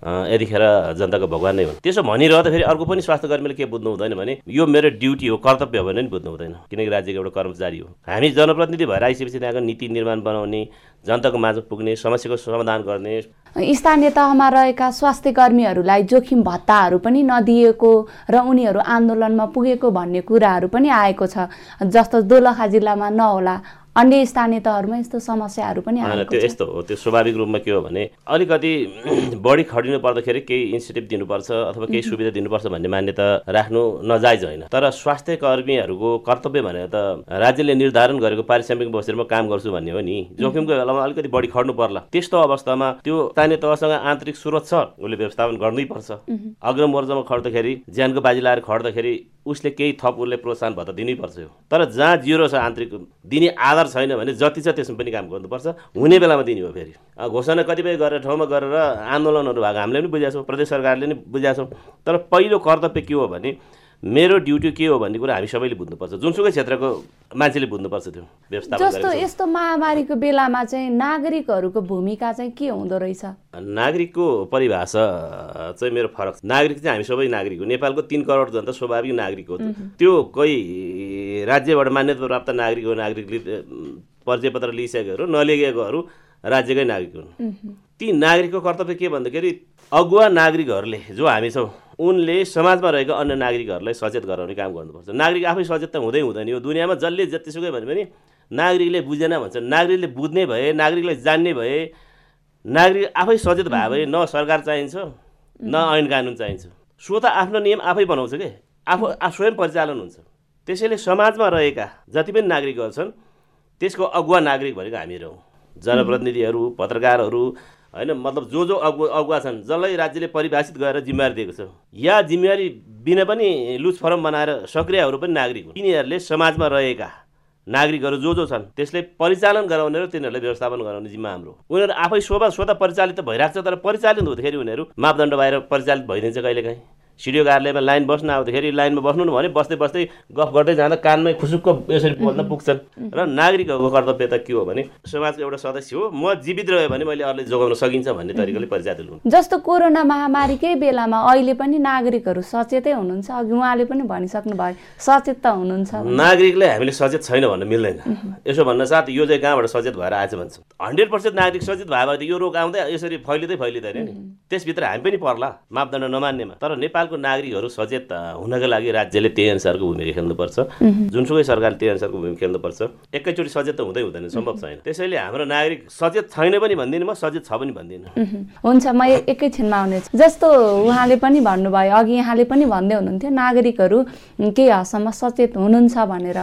यतिखेर जनताको भगवान् नै हुन्। त्यसो भनिरहँदा फेरि अर्को पनि स्वास्थ्य कर्मीले के बुझ्नु हुँदैन भने यो मेरो ड्युटी हो कर्तव्य हो भने नि बुझ्नु हुँदैन। किनकि राज्यको एउटा कर्मचारी हो। हामी जनप्रतिनिधि भएर आइसकेपछि त्यहाँको नीति निर्माण बनाउने जनताको माझ पुग्ने समस्याको समाधान गर्ने। स्थानीय तहमा रहेका स्वास्थ्य कर्मीहरूलाई जोखिम भत्ताहरू पनि नदिएको र उनीहरू आन्दोलनमा पुगेको भन्ने कुराहरू पनि आएको छ। जस्तो दोलखा जिल्लामा नहोला अन्य स्थानीय तहहरूमा यस्तो समस्याहरू पनि त्यो यस्तो हो त्यो स्वाभाविक रूपमा के हो भने अलिकति बढी खटिनु पर्दाखेरि केही इन्सेन्टिभ दिनुपर्छ अथवा केही सुविधा दिनुपर्छ भन्ने मान्यता राख्नु नजायज होइन। तर स्वास्थ्य कर्मीहरूको कर्तव्य भनेर त राज्यले निर्धारण गरेको पारिश्रमिक बसेर म काम गर्छु भन्ने हो नि। जोखिमको बेलामा अलिकति बढी खट्नु पर्ला। त्यस्तो अवस्थामा त्यो स्थानीय तहसँग आन्तरिक स्रोत छ उसले व्यवस्थापन गर्नै पर्छ। अग्र मोर्चामा खट्दाखेरि ज्यानको बाजी लाएर खट्दाखेरि उसले केही थप उसले प्रोत्साहन भत्ता दिनैपर्छ तर जहाँ जिरो छ आन्तरिक दिने आधार छैन भने जति छ त्यसमा पनि काम गर्नुपर्छ। हुने बेलामा दिने हो फेरि। घोषणा कतिपय गरेर ठाउँमा गरेर आन्दोलनहरू भएको हामीले पनि बुझाएको छौँ प्रदेश सरकारले पनि बुझाएको छौँ। तर पहिलो कर्तव्य के हो भने मेरो ड्युटी के हो भन्ने कुरा हामी सबैले बुझ्नुपर्छ। जुनसुकै क्षेत्रको मान्छेले बुझ्नुपर्छ त्यो व्यवस्थापन जस्तो। यस्तो महामारीको बेलामा चाहिँ नागरिकहरूको भूमिका चाहिँ के हुँदो रहेछ? नागरिकको परिभाषा चाहिँ मेरो फरक नागरिक चाहिँ हामी सबै नागरिक हो। नेपालको तिन करोड जनता स्वाभाविक नागरिक हो। त्यो कोही राज्यबाट मान्यता प्राप्त नागरिक हो नागरिकले परिचय पत्र लिइसकेकोहरू नलिएकोहरू राज्यकै नागरिक हुन्। ती नागरिकको कर्तव्य के भन्दाखेरि अगुवा नागरिकहरूले जो हामी छौँ उनले समाजमा रहेका अन्य नागरिकहरूलाई सचेत गराउने काम गर्नुपर्छ। नागरिक आफै सचेत त हुँदै हुँदैन। यो दुनियाँमा जसले जतिसुकै भने पनि नागरिकले बुझेन भन्छ। नागरिकले बुझ्ने भए नागरिकलाई जान्ने भए नागरिक आफै सचेत भए भए न सरकार चाहिन्छ न ऐन कानुन चाहिन्छ। सो त आफ्नो नियम आफै बनाउँछ के? आफू आफ स्वयं परिचालन हुन्छ। त्यसैले समाजमा रहेका जति पनि नागरिकहरू छन् त्यसको अगुवा नागरिक भनेको हामीहरू हौँ जनप्रतिनिधिहरू पत्रकारहरू होइन मतलब जो जो अगुवा अगुवा छन् जसलाई राज्यले परिभाषित गरेर जिम्मेवारी दिएको छ या जिम्मेवारी बिना पनि लुज फर्म बनाएर सक्रियहरू पनि नागरिक हुन् तिनीहरूले समाजमा रहेका नागरिकहरू जो जो छन् त्यसले परिचालन गराउने र तिनीहरूलाई व्यवस्थापन गराउने जिम्मा हाम्रो। उनीहरू आफै स्वतः स्वतः परिचालित त भइरहेको छ तर परिचालित हुँदाखेरि उनीहरू मापदण्ड बाहिर परिचालित भइदिन्छ कहिलेकाहीँ सिडिओ कार्यालयमा लाइन बस्न आउँदाखेरि लाइनमा बस्नु भने बस्दै बस्दै गफ गर्दै जाँदा कानमै खुसुक्क यसरी बोल्न पुग्छन्। र नागरिकहरूको कर्तव्य त के हो भने समाजको एउटा सदस्य हो म जीवित रह्यो भने मैले अरूले जोगाउन सकिन्छ भन्ने तरिकाले परिचालित हुनु। जस्तो कोरोना महामारीकै बेलामा अहिले पनि नागरिकहरू सचेतै हुनुहुन्छ अघि उहाँले पनि भनिसक्नु भयो सचेत त हुनुहुन्छ नागरिकले हामीले सचेत छैन भन्न मिल्दैन। यसो भन्न साथ यो चाहिँ कहाँबाट सचेत भएर आएछ भन्छ। हन्ड्रेड पर्सेन्ट नागरिक सचेत भयो भने त यो रोग आउँदै यसरी फैलिँदै फैलिँदैन नि। त्यसभित्र हामी पनि पर्ला मापदण्ड नमान्नेमा। तर नेपालको नागरिकहरू सचेत हुनका लागि राज्यले त्यही अनुसारको भूमिका खेल्नुपर्छ। जुनसुकै सरकारले त्यही अनुसारको भूमिका खेल्नुपर्छ। एकैचोटि सचेत त हुँदै हुँदैन सम्भव छैन। त्यसैले हाम्रो नागरिक सचेत छैन पनि भन्दिनँ म सचेत छ पनि भन्दिनँ। हुन्छ म एकैछिनमा आउनेछु। जस्तो उहाँले पनि भन्नुभयो अघि यहाँले पनि भन्दै हुनुहुन्थ्यो नागरिकहरू केही हदसम्म सचेत हुनुहुन्छ भनेर।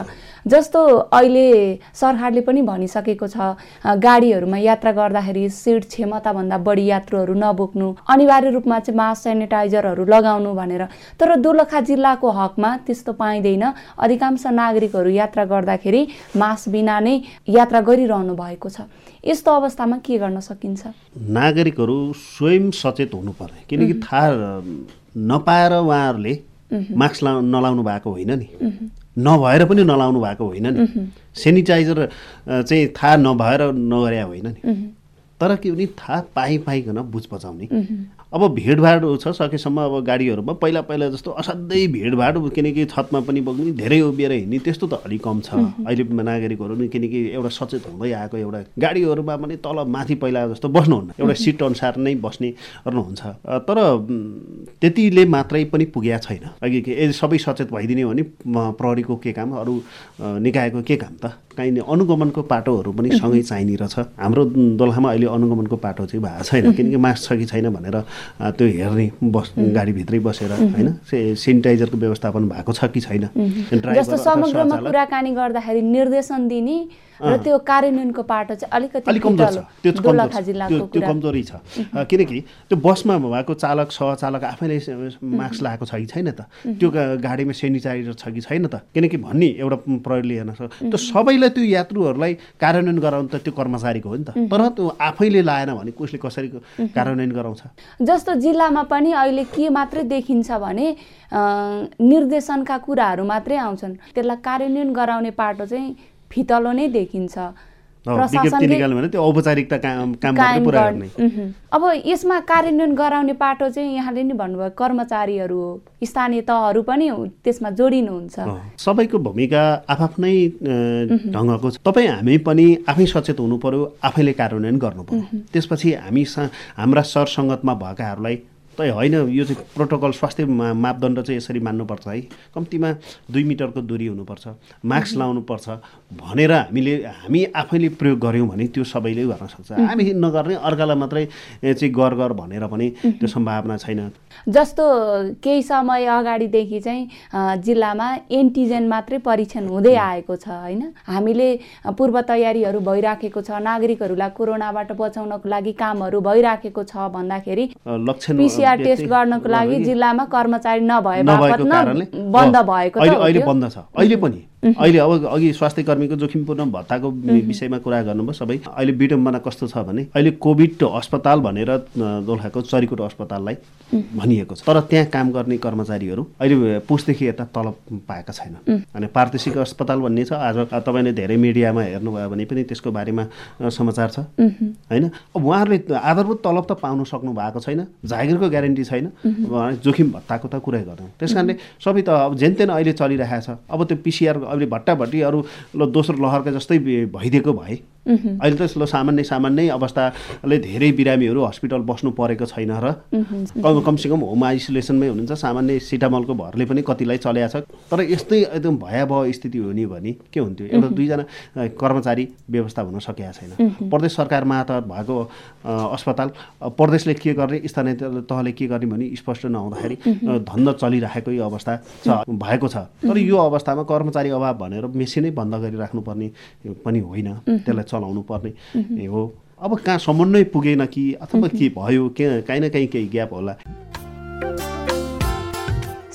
जस्तो अहिले सरकारले पनि भनिसकेको छ गाडीहरूमा यात्रा गर्दाखेरि सिट क्षमताभन्दा बढी यात्रुहरू नबोक्नु अनिवार्य रूपमा चाहिँ मास्क सेनिटाइजरहरू लगाउनु भनेर। तर दोलखा जिल्लाको हकमा त्यस्तो पाइँदैन। अधिकांश नागरिकहरू यात्रा गर्दाखेरि मास्क बिना नै यात्रा गरिरहनु भएको छ। यस्तो अवस्थामा के गर्न सकिन्छ? नागरिकहरू स्वयं सचेत हुनुपर्ने किनकि थाहा नपाएर उहाँहरूले मास्क ला नलाउनु भएको होइन नि। नभएर पनि नलाउनु भएको होइन नि। सेनिटाइजर चाहिँ थाहा नभएर नगरे होइन नि। तर के भने थाहा पाइ पाइकन बुझ बचाउने। अब भिडभाड छ सकेसम्म अब गाडीहरूमा पहिला पहिला जस्तो असाध्यै भिडभाड किनकि छतमा पनि बोक्ने धेरै उभिएर हिँड्ने त्यस्तो त अलिक कम छ। अहिले नागरिकहरू नि किनकि एउटा सचेत हुँदै आएको एउटा गाडीहरूमा पनि तल माथि पहिला जस्तो बस्नुहुन्न। एउटा सिट अनुसार नै बस्ने गर्नुहुन्छ। अ, तर त्यतिले मात्रै पनि पुगेका छैन। अघि सबै सचेत भइदिने हो भने प्रहरीको के काम अरू निकायको के काम त? काहीँ नि अनुगमनको पाटोहरू पनि सँगै चाहिने रहेछ हाम्रो दोलखामा अहिले अनुगमनको पाटो चाहिँ भएको छैन किनकि मास्क छ कि छैन भनेर त्यो हेर्ने बस गाडीभित्रै बसेर होइन सेनिटाइजरको व्यवस्थापन भएको छ कि छैन? जस्तो समग्रमा कुराकानी गर्दाखेरि निर्देशन दिने र त्यो कार्यान्वयनको पाटो चाहिँ अलिकति अलिक कमजोर छ। फितलो। त्यो कमजोर छ। त्यो कमजोरी किनकि त्यो बसमा भएको चालक सहचालक आफैले मास्क लगाएको छ कि छैन त? त्यो गाडीमा सेनिटाइजर छ कि छैन त? किनकि भन्ने एउटा प्रहरीले हेर्न सक्छ। त्यो सबैलाई त्यो यात्रुहरूलाई कार्यान्वयन गराउनु त त्यो कर्मचारीको हो नि त। तर त्यो आफैले लाएन भने कसले कसरी कार्यान्वयन गराउँछ? जस्तो जिल्लामा पनि अहिले के मात्रै देखिन्छ भने निर्देशनका कुराहरू मात्रै आउँछन्। त्यसलाई कार्यान्वयन गराउने पाटो चाहिँ फितलो नै देखिन्छ। त्यो औपचारिकता काम गर्ने। अब यसमा कार्यान्वयन गराउने पाटो चाहिँ यहाँले नि भन्नुभयो कर्मचारीहरू हो स्थानीय तहहरू पनि त्यसमा जोडिनुहुन्छ। सबैको भूमिका आफ्नै ढङ्गको छ। तपाईँ हामी पनि आफै सचेत हुनु पर्यो आफैले कार्यान्वयन गर्नु पर्यो त्यसपछि हामी हाम्रा सरसङ्गतमा भएकाहरूलाई त होइन यो चाहिँ प्रोटोकल स्वास्थ्य मापदण्ड चाहिँ यसरी मान्नुपर्छ है। कम्तीमा दुई मिटरको दूरी हुनुपर्छ मास्क लाउनुपर्छ। भनेर हामीले हामी आफैले प्रयोग गऱ्यौँ भने त्यो सबैले गर्न सक्छ। हामी नगर्ने अर्कालाई मात्रै चाहिँ गर गर भनेर पनि त्यो सम्भावना छैन। जस्तो केही समय अगाडिदेखि चाहिँ जिल्लामा एन्टिजेन मात्रै परीक्षण हुँदै आएको छ होइन? हामीले पूर्व तयारीहरू भइराखेको छ नागरिकहरूलाई कोरोनाबाट बचाउनको लागि कामहरू भइराखेको छ भन्दाखेरि लक्षण पिसिआर टेस्ट गर्नको लागि जिल्लामा कर्मचारी नभए बापत न बन्द भएको अहिले। बन्द छ। अहिले पनि। अहिले अब अघि स्वास्थ्य कर्मीको जोखिमपूर्ण भत्ताको विषयमा कुरा गर्नुभयो सबै। अहिले विडम्बना कस्तो छ भने अहिले कोभिड अस्पताल भनेर दोलखाको चरीकोट अस्पताललाई भनिएको छ। तर त्यहाँ काम गर्ने कर्मचारीहरू अहिले पुसदेखि यता तलब पाएका छैन। अनि पारितोषिक अस्पताल भन्ने छ। आज तपाईँले धेरै मिडियामा हेर्नुभयो भने पनि त्यसको बारेमा समाचार छ। होइन? अब उहाँहरूले आधारभूत तलब त पाउनु सक्नु भएको छैन जागिरको ग्यारेन्टी छैन। जोखिम भत्ताको त कुरै गर्नु त्यस कारणले सबै त अब जेन अहिले चलिरहेको छ अब त्यो पिसिआर अहिले भट्टाभट्टी अरू दोस्रो लहरका जस्तै भइदिएको भए अहिले त ल सामान्य सामान्य अवस्थाले धेरै बिरामीहरू हस्पिटल बस्नु परेको छैन र कम कमसेकम होम आइसोलेसनमै हुनुहुन्छ। सामान्य सिटामलको भरले पनि कतिलाई चल्या छ। तर यस्तै एकदम भयावह स्थिति हुने भने के हुन्थ्यो? एउटा दुईजना कर्मचारी व्यवस्था हुन सकेका छैन। प्रदेश सरकारमा त भएको अस्पताल प्रदेशले के गर्ने स्थानीय तहले के गर्ने भने स्पष्ट नहुँदाखेरि धन्दा चलिरहेकै अवस्था छ भएको छ। तर यो अवस्थामा कर्मचारी अभाव भनेर मेसिनै बन्द गरिराख्नुपर्ने पनि होइन। त्यसलाई चलाउनु पर्ने हो। अब कहाँ समन्वय पुगेन कि अथवा के भयो के काहीँ न काहीँ केही ग्याप होला।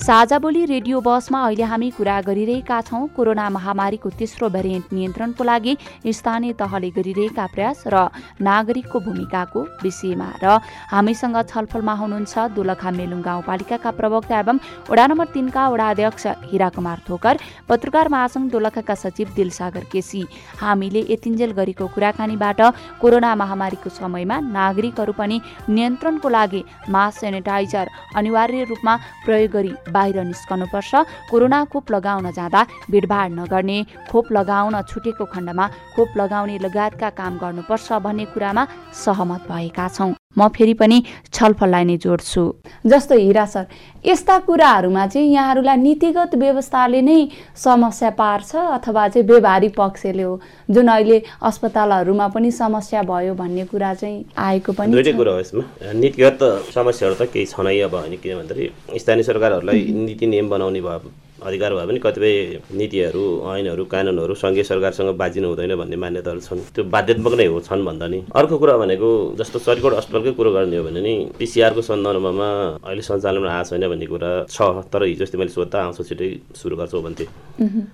साझा बोली रेडियो बसमा अहिले हामी कुरा गरिरहेका छौँ कोरोना महामारीको तेस्रो भेरिएन्ट नियन्त्रणको लागि स्थानीय तहले गरिरहेका प्रयास र नागरिकको भूमिकाको विषयमा र हामीसँग छलफलमा हुनुहुन्छ दोलखा मेलुङ गाउँपालिकाका प्रवक्ता एवं वडा नम्बर तिनका वडा अध्यक्ष हिरा कुमार थोकर पत्रकार महासङ्घ दोलखाका सचिव दिलसागर केसी। हामीले यतिन्जेल गरेको कुराकानीबाट कोरोना महामारीको समयमा नागरिकहरू पनि नियन्त्रणको लागि मास्क सेनिटाइजर अनिवार्य रूपमा प्रयोग गरी बाहिर निस्कनुपर्छ। कोरोना खोप लगाउन जाँदा भिडभाड नगर्ने खोप लगाउन छुटेको खण्डमा खोप लगाउने लगायतका काम गर्नुपर्छ भन्ने कुरामा सहमत भएका छौँ। म फेरि पनि छलफललाई नै जोड्छु। जस्तो हिरा सर यस्ता कुराहरूमा चाहिँ यहाँहरूलाई नीतिगत व्यवस्थाले नै समस्या पार्छ अथवा चाहिँ व्यवहारिक पक्षले हो? जुन अहिले अस्पतालहरूमा पनि समस्या भयो भन्ने कुरा चाहिँ आएको पनि दुइटै कुरा हो यसमा। नीतिगत समस्याहरू त केही छैन अब होइन किन भन्दाखेरि स्थानीय सरकारहरूलाई नीति नियम बनाउने भयो अधिकार भए पनि कतिपय नीतिहरू ऐनहरू कानुनहरू सङ्घीय सरकारसँग बाजिनु हुँदैन भन्ने मान्यताहरू छन्। त्यो बाध्यात्मक नै हो छन् भन्दा नि। अर्को कुरा भनेको जस्तो चरिकोट अस्पतालकै कुरो गर्ने हो भने नि पिसिआरको सन्दर्भमा अहिले सञ्चालनमा आएको छैन भन्ने कुरा छ तर हिजो अस्ति मैले सोद्धा आउँछ छिटै सुरु गर्छौ भन्थे।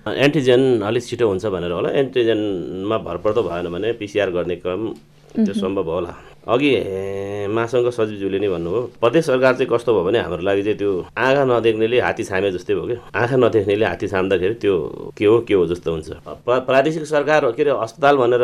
एन्टिजेन अलिक छिटो हुन्छ भनेर होला। एन्टिजेनमा भर पर्दो भएन भने पिसिआर गर्ने क्रम त्यो सम्भव होला। अघि महासङ्घ सचिवज्यूले नै भन्नुभयो प्रदेश सरकार चाहिँ कस्तो भयो भने हाम्रो लागि चाहिँ त्यो आँखा नदेख्नेले हात्ती छामे जस्तै भयो कि आँखा नदेख्नेले हात्ती छाम्दाखेरि त्यो के हो के हो जस्तो हुन्छ। प्रादेशिक सरकार के अरे अस्पताल भनेर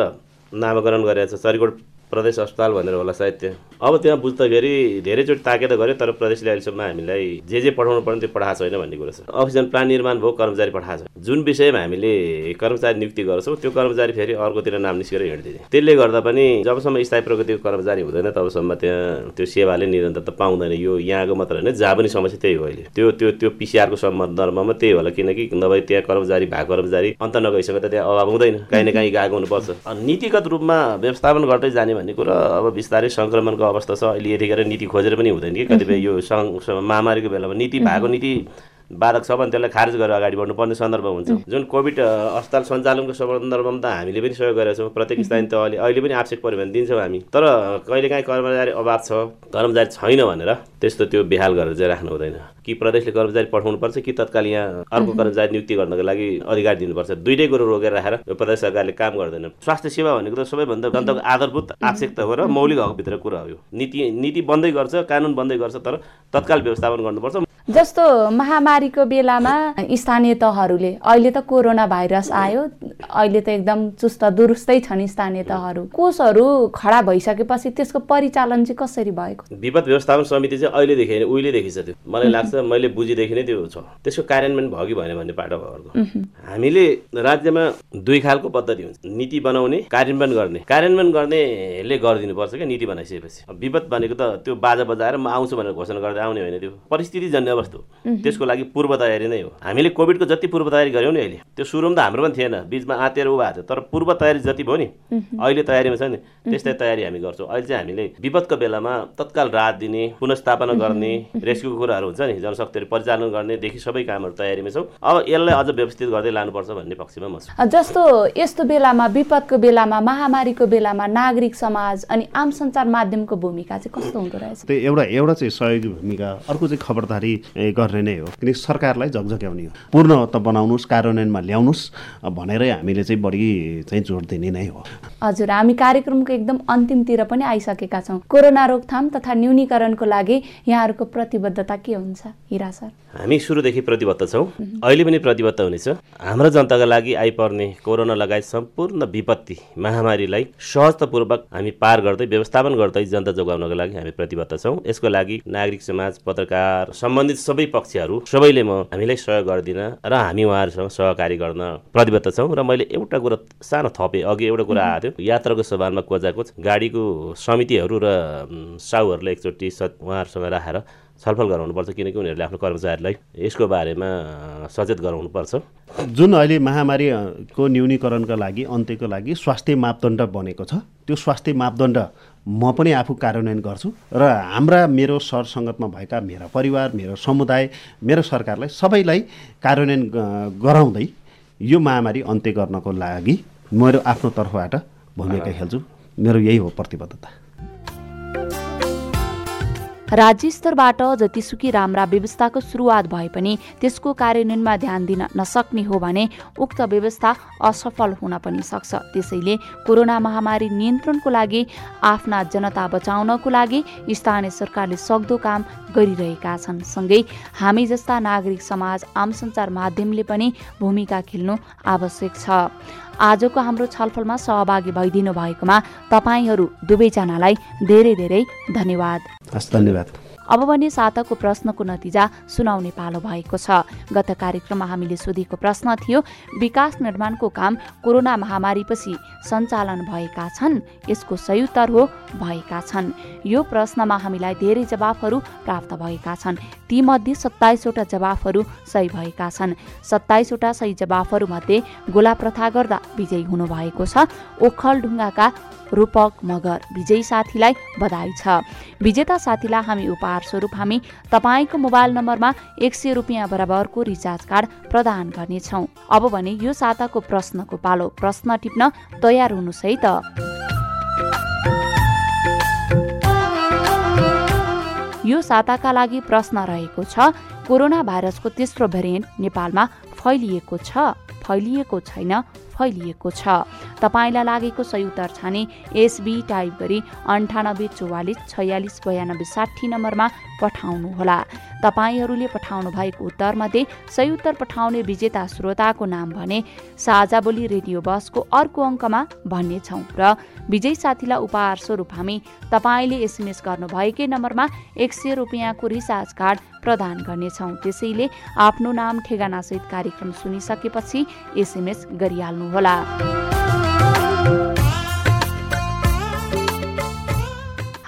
नामाकरण गरेको छ चरिकोट प्रदेश अस्पताल भनेर होला सायद त्यहाँ अब त्यहाँ बुझ्दाखेरि धेरैचोटि ताकेत गऱ्यो तर प्रदेशले अहिलेसम्म हामीलाई जे जे पठाउनु पर्ने त्यो पठाएको छैन भन्ने कुरा छ। अक्सिजन प्लान निर्माण भयो कर्मचारी पठाएको छ। जुन विषयमा हामीले कर्मचारी नियुक्ति गर्छौँ त्यो कर्मचारी फेरि अर्कोतिर नाम निस्केर हिँड्दै त्यसले गर्दा पनि जबसम्म स्थायी प्रगतिको कर्मचारी हुँदैन तबसम्म त्यहाँ त्यो सेवाले निरन्तरता पाउँदैन। यो यहाँको मात्र होइन जहाँ पनि समस्या त्यही हो अहिले। त्यो त्यो त्यो पिसिआरको सन्दर्भमा त्यही होला किनकि नभए त्यहाँ कर्मचारी भएको कर्मचारी अन्त नगइसकेर त त्यहाँ अभाव हुँदैन। काहीँ न काहीँ गएको हुनुपर्छ। नीतिगत रूपमा व्यवस्थापन गर्दै जाने भन्ने कुरा अब बिस्तारै सङ्क्रमणको अवस्था छ। अहिले यतिखेर नीति खोजेर पनि हुँदैन कि? कतिपय यो महामारीको बेलामा नीति भएको नीति बाधक छ भने त्यसलाई खारेज गरेर अगाडि बढ्नुपर्ने सन्दर्भ हुन्छ। जुन कोभिड अस्पताल सञ्चालनको सन्दर्भमा त हामीले पनि सहयोग गरेका छौँ। प्रत्येक स्थानीय त अहिले अहिले पनि आवश्यक पऱ्यो भने दिन्छौँ हामी। तर कहिलेकाहीँ कर्मचारी अभाव छ कर्मचारी छैन भनेर त्यस्तो त्यो बेहाल गरेर चाहिँ राख्नु हुँदैन। कि प्रदेशले कर्मचारी पठाउनुपर्छ कि तत्काल यहाँ अर्को कर्मचारी नियुक्ति गर्नको लागि अधिकार दिनुपर्छ। दुइटै कुरो रोकेर राखेर यो प्रदेश सरकारले काम गर्दैन। स्वास्थ्य सेवा भनेको त सबैभन्दा जनताको आधारभूत आवश्यकता हो र मौलिक हकभित्र कुरा हो यो। नीति नीति बन्दै गर्छ कानुन बन्दै गर्छ तर तत्काल व्यवस्थापन गर्नुपर्छ। जस्तो महामारीको बेलामा स्थानीय तहहरूले अहिले त कोरोना भाइरस आयो अहिले त एकदम चुस्त दुरुस्तै छन् स्थानीय तहहरू। कोषहरू खडा भइसकेपछि त्यसको परिचालन चाहिँ कसरी भएको? विपद व्यवस्थापन समिति चाहिँ अहिलेदेखि होइन उहिलेदेखि छ त्यो। मलाई लाग्छ मैले बुझिदेखि नै त्यो छ। त्यसको कार्यान्वयन भयो कि भएन भन्ने पाटो भयो हामीले राज्यमा दुई खालको पद्धति हुन्छ। नीति बनाउने कार्यान्वयन गर्ने। कार्यान्वयन गर्नेले गरिदिनुपर्छ क्या नीति बनाइसकेपछि। विपद भनेको त त्यो बाजा बजाएर म आउँछु भनेर घोषणा गर्दै आउने होइन त्यो। वस्तु त्यसको लागि पूर्व तयारी नै हो। हामीले कोभिडको जति पूर्व तयारी गऱ्यौँ नि अहिले त्यो सुरुमा त हाम्रो पनि थिएन। बिचमा आँतेर उभा थियो। तर पूर्व तयारी जति भयो नि अहिले तयारीमा छ नि त्यस्तै तयारी हामी गर्छौँ। अहिले चाहिँ हामीले विपदको बेलामा तत्काल राहत दिने पुनस्थापना गर्ने रेस्क्युको कुराहरू हुन्छ नि जनशक्तिहरू परिचालन गर्नेदेखि सबै कामहरू तयारीमा छौँ। अब यसलाई अझ व्यवस्थित गर्दै लानुपर्छ भन्ने पक्षमा म छु। जस्तो यस्तो बेलामा विपदको बेलामा महामारीको बेलामा नागरिक समाज अनि आम सञ्चार माध्यमको भूमिका चाहिँ कस्तो हुँदो रहेछ? त्यो एउटा एउटा चाहिँ सहयोगी भूमिका अर्को चाहिँ खबरदारी गर्ने नै हो। किनकि सरकारलाई झकझक्याउने हो। पूर्ण त बनाउनुहोस् कार्यान्वयनमा ल्याउनुहोस् भनेरै हामीले चाहिँ बढी चाहिँ जोड दिने नै हो। हजुर हामी कार्यक्रमको एकदम अन्तिमतिर पनि आइसकेका छौँ। कोरोना रोकथाम तथा न्यूनीकरणको लागि यहाँहरूको प्रतिबद्धता के हुन्छ? हिरा सर। हामी सुरुदेखि प्रतिबद्ध छौँ। अहिले पनि प्रतिबद्ध हुनेछ। हाम्रो जनताका लागि आइपर्ने कोरोना लगायत सम्पूर्ण विपत्ति महामारीलाई सहजतापूर्वक हामी पार गर्दै व्यवस्थापन गर्दै जनता जोगाउनको लागि हामी प्रतिबद्ध छौँ। यसको लागि नागरिक समाज पत्रकार सम्बन्धित सबै पक्षहरू सबैले म हामीलाई सहयोग गरिदिन र हामी उहाँहरूसँग सहकारी गर्न प्रतिबद्ध छौँ र मैले एउटा कुरा सानो थपेँ अघि एउटा कुरा आएको थियो। यात्राको सवालमा कोजाकोच गाडीको समितिहरू र साउहरूले एकचोटि स उहाँहरूसँग राखेर छलफल गराउनुपर्छ किनकि उनीहरूले आफ्नो कर्मचारीलाई यसको बारेमा सचेत गराउनुपर्छ। जुन अहिले महामारीको न्यूनीकरणका लागि अन्त्यको लागि स्वास्थ्य मापदण्ड बनेको छ त्यो स्वास्थ्य मापदण्ड म पनि आफू कार्यान्वयन गर्छु र हाम्रा मेरो सरसङ्गतमा भएका मेरा परिवार मेरो समुदाय मेरो सरकारलाई सबैलाई कार्यान्वयन गराउँदै यो महामारी अन्त्य गर्नको लागि मेरो आफ्नो तर्फबाट भूमिका खेल्छु। मेरो यही हो प्रतिबद्धता। राज्य स्तरबाट जतिसुकै राम्रा व्यवस्थाको सुरुवात भए पनि त्यसको कार्यान्वयनमा ध्यान दिन नसक्ने हो भने उक्त व्यवस्था असफल हुन पनि सक्छ। त्यसैले कोरोना महामारी नियन्त्रणको लागि आफ्ना जनता बचाउनको लागि स्थानीय सरकारले सक्दो काम गरिरहेका छन्। सँगै हामी जस्ता नागरिक समाज आम सञ्चार माध्यमले पनि भूमिका खेल्नु आवश्यक छ। आजको हाम्रो छलफलमा सहभागी भइदिनु भएकोमा तपाईँहरू दुवैजनालाई धेरै धेरै धन्यवाद। धन्यवाद। अब भने साताको प्रश्नको नतिजा सुनाउने पालो भएको छ। गत कार्यक्रममा हामीले सोधेको प्रश्न थियो विकास निर्माणको काम कोरोना महामारीपछि सञ्चालन भएका छन् यसको सही उत्तर हो भएका छन्। यो प्रश्नमा हामीलाई धेरै जवाफहरू प्राप्त भएका छन्। तीमध्ये सत्ताइसवटा जवाफहरू सही भएका छन्। सत्ताइसवटा सही जवाफहरूमध्ये गोला प्रथा गर्दा विजयी हुनुभएको छ। ओखलढुङ्गाका रूपक मगर विजयी साथीलाई बधाई छ। विजेता साथीलाई हामी उपहार स्वरूप हामी तपाईँको मोबाइल नम्बरमा एक सय रुपियाँ बराबरको रिचार्ज कार्ड प्रदान गर्नेछौँ। अब भने यो साताको प्रश्नको पालो। प्रश्न टिप्न तयार हुनुहोस् है त यो साताका लागि प्रश्न रहेको छ कोरोना भाइरसको तेस्रो भेरिएन्ट नेपालमा फैलिएको छ? फैलिएको छैन। फैलिएको छ। तपाईँलाई लागेको सही उत्तर छाने एसबी टाइप गरी अन्ठानब्बे चौवालिस छयालिस बयानब्बे साठी नम्बरमा पठाउनुहोला। तपाईँहरूले पठाउनु भएको उत्तरमध्ये सही उत्तर पठाउने विजेता श्रोताको नाम भने साझा बोली रेडियो बसको अर्को अङ्कमा भन्नेछौँ र विजय साथीलाई उपहार स्वरूप हामी तपाईँले एसएमएस गर्नुभएकै नम्बरमा एक सय रुपियाँको रिचार्ज कार्ड प्रदान गर्नेछौँ। त्यसैले आफ्नो नाम ठेगानासहित कार्यक्रम सुनिसकेपछि एसएमएस गरिहाल्नुहोला।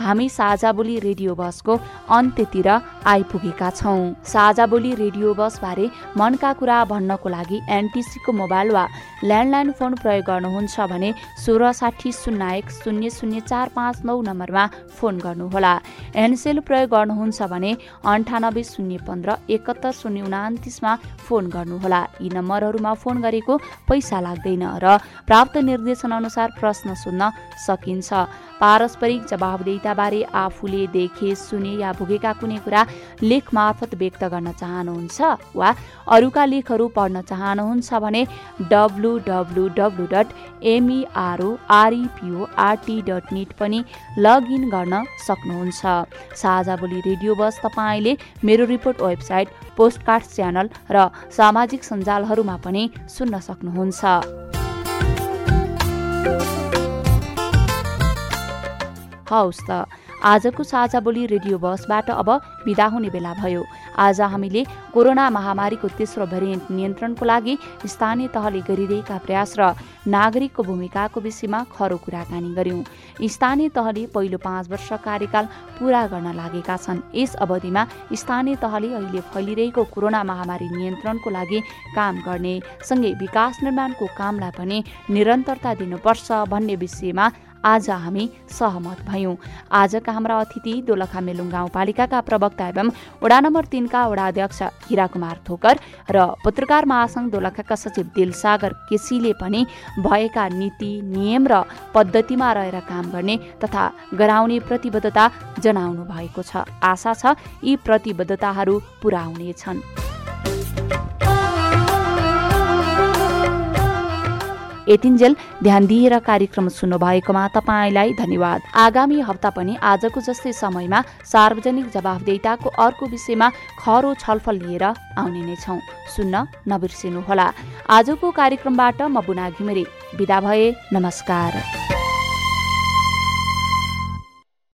हामी साझा बोली रेडियो बसको अन्त्यतिर आइपुगेका छौँ। साझा बोली रेडियो बसबारे मनका कुरा भन्नको लागि एनटिसीको मोबाइल वा ल्यान्डलाइन फोन प्रयोग गर्नुहुन्छ भने सोह्र साठी शून्य एक शून्य शून्य चार पाँच नौ नम्बरमा फोन गर्नुहोला। एनसेल प्रयोग गर्नुहुन्छ भने अन्ठानब्बे शून्य पन्ध्र एकहत्तर शून्य उनातिसमा फोन गर्नुहोला। यी नम्बरहरूमा फोन गरेको पैसा लाग्दैन र प्राप्त निर्देशन अनुसार प्रश्न सोध्न सकिन्छ। पारस्परिक जवाबदेताबारे आफूले देखे सुने या भोगेका कुनै कुरा लेख मार्फत व्यक्त गर्न चाहनुहुन्छ वा अरूका लेखहरू पढ्न चाहनुहुन्छ भने W W W dot MEROREPORT dot net पनि लगइन गर्न सक्नुहुन्छ। साझा बोली रेडियो बस तपाईँले मेरो रिपोर्ट वेबसाइट पोस्टकार्ड च्यानल र सामाजिक सञ्जालहरूमा पनि सुन्न सक्नुहुन्छ। हौस् त। आजको साझा बोली रेडियो बसबाट अब विदा हुने बेला भयो। आज हामीले कोरोना महामारीको तेस्रो भेरिएन्ट नियन्त्रणको लागि स्थानीय तहले गरिरहेका प्रयास र नागरिकको भूमिकाको विषयमा खरो कुराकानी गर्यौं स्थानीय तहले पहिलो पाँच वर्ष कार्यकाल पूरा गर्न लागेका छन्। यस अवधिमा स्थानीय तहले अहिले फैलिरहेको कोरोना महामारी नियन्त्रणको लागि काम गर्ने सँगै विकास निर्माणको कामलाई पनि निरन्तरता दिनुपर्छ भन्ने विषयमा आज हामी सहमत भयौँ। आजका हाम्रा अतिथि दोलखा मेलुङ गाउँपालिकाका प्रवक्ता एवं वडा नम्बर तिनका वडा अध्यक्ष हिराकुमार थोकर र पत्रकार महासंघ दोलखाका सचिव दिलसागर केसीले पनि भएका नीति नियम र पद्धतिमा रहेर काम गर्ने तथा गराउने प्रतिबद्धता जनाउनु भएको छ। आशा छ यी प्रतिबद्धताहरू पुरा हुनेछन्। यतिन्जेल ध्यान दिएर कार्यक्रम सुन्नुभएकोमा तपाईँलाई धन्यवाद। आगामी हप्ता पनि आजको जस्तै समयमा सार्वजनिक जवाफदेताको अर्को विषयमा खरो छलफल लिएर आउने नै छौँ। सुन्न नबिर्सिनुहोला। आजको कार्यक्रमबाट म बुना घिमिरे विदा भए नमस्कार।